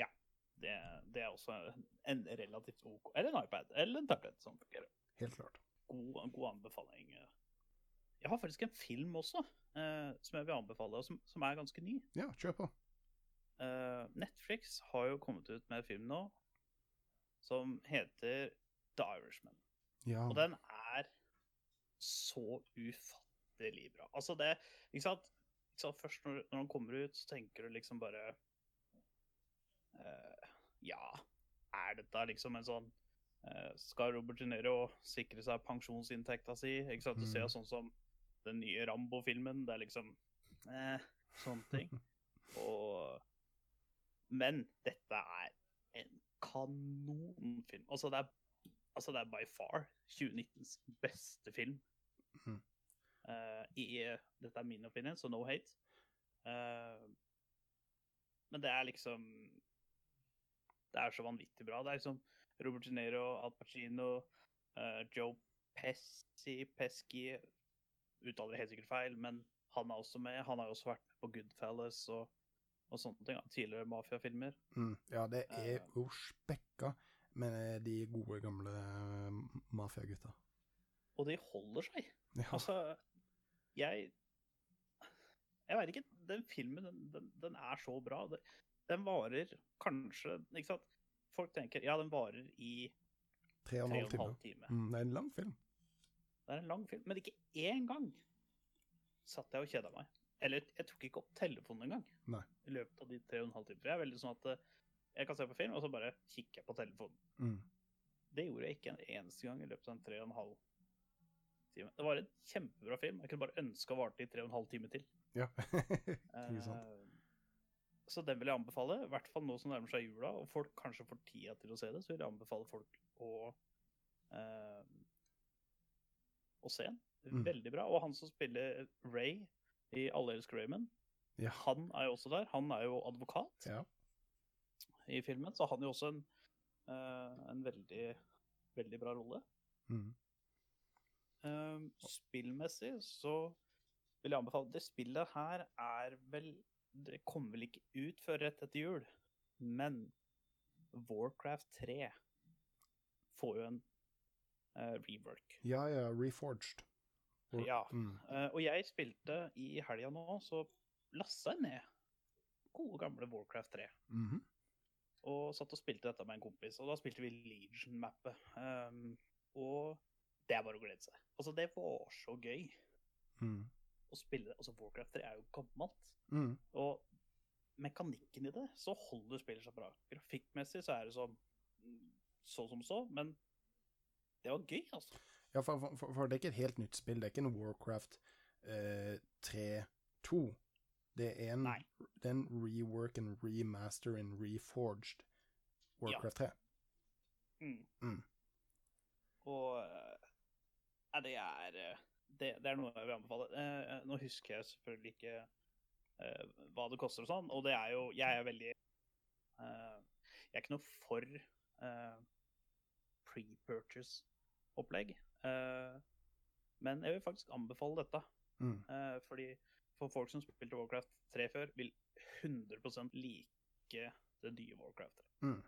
Ja. Det, det er også en relativt OK Eller en iPad eller en tablet som fungerer. Helt klart. God, god anbefaling. Jeg har faktisk en film også eh, som jeg vil anbefale, og som, som er ganske ny. Ja, kjør på. Eh, Netflix har jo kommet ut med en film nå som heter The Irishman. Ja. Og den er så ufattelig bra. Altså, det Ikke sant? Ikke sant? Først når, når den kommer ut, så tenker du liksom bare eh, Ja, er dette liksom en sånn Skal Robert De Niro sikre seg pensjonsinntekta si? Ikke sant? Du ser Mm. sånn som den nye Rambo-filmen. Det er liksom eh, Sånne ting. Og Men dette er en kanonfilm. Altså, det er Altså, det er by far 2019s beste film. Eh, i, dette er min opinion, så no hate. Uh, men det er liksom Det er så vanvittig bra. Det er liksom Robert De Niro, Al Pacino, uh, Joe Pesci Pesci Uttaler det helt sikkert feil, men han er også med. Han har jo også vært med på Goodfellas og, og sånne ting. Tidligere mafiafilmer. Mm, ja, det er jo uh, spekka med de gode, gamle eh, mafiagutta. Og de holder seg. Ja. Altså, jeg Jeg veit ikke. Den filmen, den, den, den er så bra. Den varer kanskje Ikke sant? Folk tenker ja, den varer i Tre og en halv time. Mm, det er en lang film. Det er en lang film. Men ikke én gang satt jeg og kjeda meg. Eller jeg tok ikke opp telefonen engang Nei. i løpet av de tre og en halv timer. Jeg er veldig sånn at Jeg kan se på film, og så bare kikker jeg på telefonen. Mm. Det gjorde jeg ikke en eneste gang i løpet av en tre og en halv time. Det var en kjempebra film. Jeg kunne bare ønske å varte i tre og en halv time til. Ja. Ikke sant. Eh, Så den vil jeg anbefale, i hvert fall nå som nærmer seg jula, og folk kanskje får tida til å se det, så vil jeg anbefale folk å, eh, å se den. Mm. Veldig bra. Og han som spiller Ray i Alle elsker Raymond, Ja. han er jo også der. Han er jo advokat Ja. i filmen, så han er jo også en, uh, en veldig, veldig bra rolle. Mm. Uh, spillmessig så vil jeg anbefale Det spillet her er vel Det kommer vel ikke ut før rett etter jul, men Warcraft 3 får jo en rework. ja, ja, Reforged. Or, Ja. Mm. Eh, og jeg spilte i helga nå, så lasta jeg ned gode gamle Warcraft 3. Mhm. Og satt og spilte dette med en kompis, og da spilte vi Legion-mappet. Um, og det er bare å glede seg. Altså, det var så gøy Mm. å spille det. Altså, Warcraft 3 er jo gammelt. Mm. Og mekanikken i det, så holder spillet seg bra. Grafikkmessig så er det sånn så som så, men det var gøy, altså. Ja, for, for, for det er ikke et helt nytt spill. Det er ikke en Warcraft eh, 3-2. Det er en, det er en rework, and remaster, and reforged Warcraft 3. Mm. Mm. Og eh, ja, det er eh, det, det er noe jeg vil anbefale. Eh, nå husker jeg selvfølgelig ikke eh, hva det koster og sånn, og det er jo Jeg er veldig eh, Jeg er ikke noe for eh, pre-purchase-opplegg. Eh, men jeg vil faktisk anbefale dette. Mm. Eh, fordi for folk som spilte Warcraft 3 før, vil 100 like det nye Warcraft 3. Mm.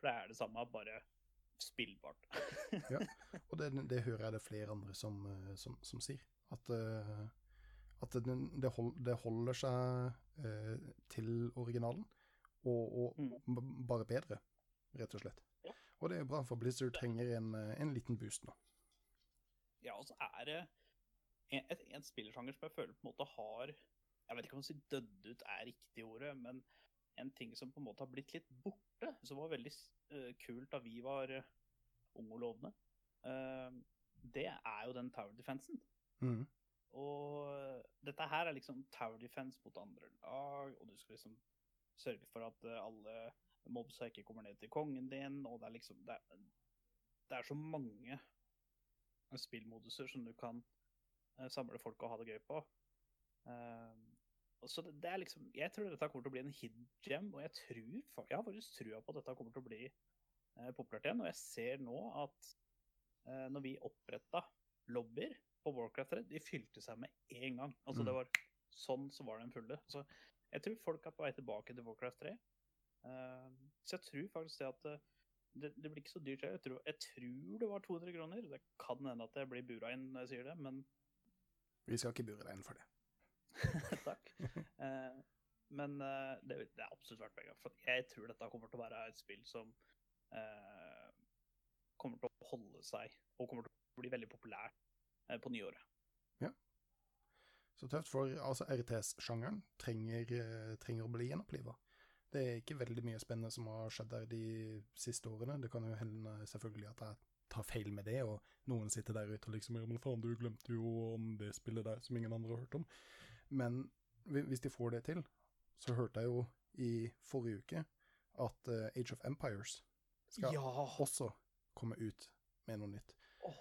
For det er det samme, bare spillbart. Og det, det hører jeg det flere andre som, eh, som, som sier. At, at det, det, hold, det holder seg til originalen, og, og Mm. bare bedre, rett og slett. Og det er bra, for Blizzard trenger en, en liten boost nå. Ja, og så er det en, en spillersjanger som jeg føler på en måte har Jeg vet ikke om å si dødd ut er riktig ordet, men en ting som på en måte har blitt litt borte, som var veldig uh, kult da vi var uh, unge og lovende, uh, det er jo den tower defensen. Mm. Og dette her er liksom tower defense mot andre lag, og du skal liksom sørge for at alle mobsa ikke kommer ned til kongen din, og det er liksom Det er, det er så mange spillmoduser som du kan eh, samle folk og ha det gøy på. Eh, så det, det er liksom Jeg tror dette kommer til å bli en hidden gem, og jeg tror Jeg har faktisk trua på at dette kommer til å bli eh, populært igjen. Og jeg ser nå at når vi oppretta lobbyer på Warcraft 3, de fylte seg med én gang. Altså Mm. det var sånn så var den fulle. Så jeg tror folk er på vei tilbake til Warcraft 3. Eh, så jeg tror faktisk det at eh, det, det blir ikke så dyrt. Jeg tror, jeg tror det var 200 kroner. Det kan hende at jeg blir bura inn når jeg sier det, men Vi skal ikke bure deg inn for det. takk. Eh, men eh, det, det er absolutt verdt penga. For jeg tror dette kommer til å være et spill som eh, kommer til å holde seg, og kommer til å bli veldig populært eh, på nyåret. Så tøft, for altså RTS-sjangeren trenger, eh, trenger å bli gjenoppliva. Det er ikke veldig mye spennende som har skjedd der de siste årene. Det kan jo hende selvfølgelig at jeg tar feil med det, og noen sitter der ute og liksom Ja, men faen, du glemte jo om det spillet der som ingen andre har hørt om. Men hvis de får det til, så hørte jeg jo i forrige uke at eh, Age of Empires skal Ja! også komme ut med noe nytt. Oh.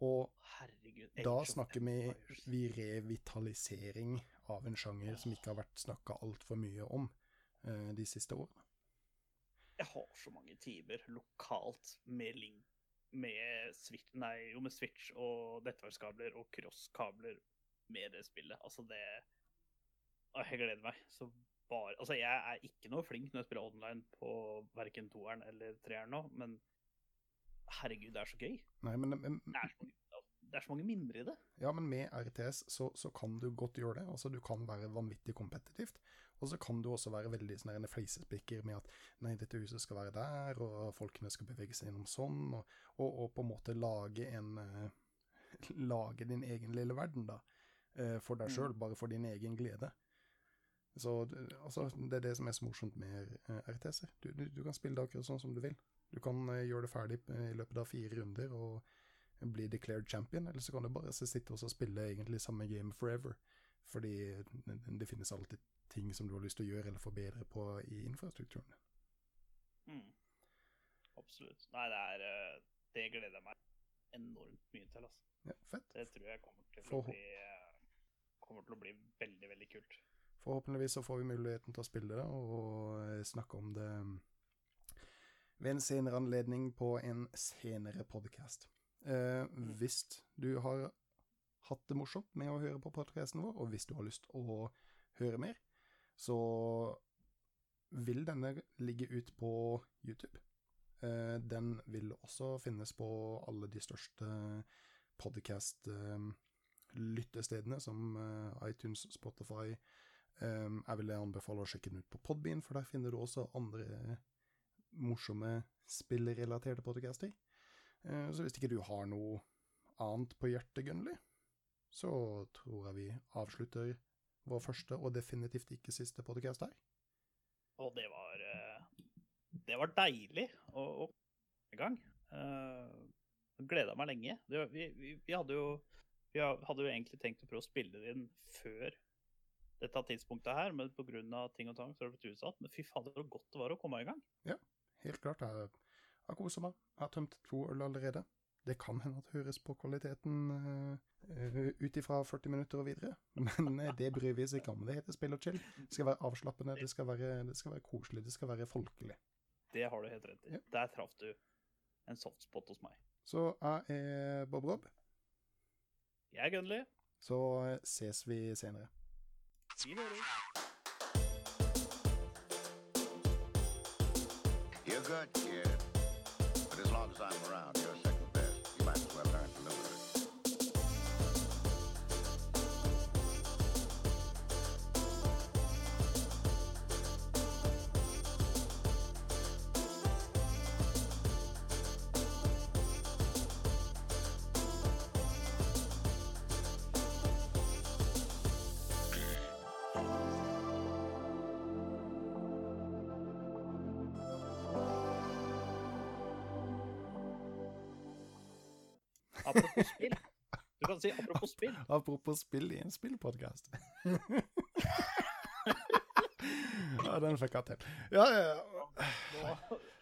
Og Herregud. da snakker vi, vi revitalisering av en sjanger som ikke har vært snakka altfor mye om de siste årene. Jeg har så mange timer lokalt med link med Switch, nei, jo, med Switch og nettverkskabler og crosskabler med det spillet. Altså, det Jeg gleder meg. Så bare Altså, jeg er ikke noe flink når jeg spiller online på verken toeren eller treeren nå, men herregud, det er så gøy. Nei, men, men, Det er så mange, det er så mange minner i det. ja, men med RTS så, så kan du godt gjøre det. Altså, du kan være vanvittig kompetitivt. Og så kan du også være veldig sånn fleisespikker med at nei, dette huset skal være der, og folkene skal bevege seg gjennom sånn, og, og, og på en måte lage en uh, Lage din egen lille verden, da. Uh, for deg Mm. bare for din egen glede. Så altså, det er det som er så morsomt med uh, RTS-er. Du, du, du kan spille det akkurat sånn som du vil. Du kan eh, gjøre det ferdig eh, i løpet av fire runder og bli declared champion, eller så kan du bare sitte og spille egentlig samme game forever. Fordi det, finnes alltid ting som du har lyst til å gjøre eller forbedre på i infrastrukturen. Mm. Absolutt. Nei, det er eh, Det gleder jeg meg enormt mye til, altså. Ja, fett. Det tror jeg kommer til å bli eh, Kommer til å bli veldig, veldig kult. Forhåpentligvis så får vi muligheten til å spille det, og eh, snakke om det ved en senere anledning på en senere podcast. Eh, hvis du har hatt det morsomt med å høre på podcasten vår, og hvis du har lyst å høre mer, så vil denne ligge ut på YouTube. Eh, den vil også finnes på alle de største podcast-lyttestedene, som eh, iTunes, Spotify. Eh, jeg vil anbefale å sjekke den ut på Podbean, for der finner du også andre morsomme spillrelaterte podcaster. Eh, så hvis ikke du har noe annet på hjertet, Gunnli, så tror jeg vi avslutter vår første og definitivt ikke siste podcast her. Og det var eh, Det var deilig å komme i gang. Jeg Gleda meg lenge. Det, vi, vi, vi hadde jo vi hadde jo egentlig tenkt å prøve å spille det inn før dette tidspunktet her, men pga. ting og tang så har det blitt utsatt. Men fy fader, så godt det var å komme i gang. Ja, Helt klart, jeg har kosa meg. Har tømt to øl allerede. Det kan hende at det høres på kvaliteten uh, ut ifra 40 minutter og videre, men eh, det bryr vi oss ikke om. Det heter spill og chill. Det skal være avslappende, det skal være, det skal være koselig, det skal være folkelig. Det har du helt rett i. Ja. Der traff du en softspot hos meg. Så jeg er Bob Rob, Jeg er Gunnli. så ses vi senere. Vi høres. You're good, kid. I'm around. Apropos spill. Du kan si apropos spill. Apropos spill i en spillpodkast. ja, den fikk jeg til. Ja, ja, ja. Nå,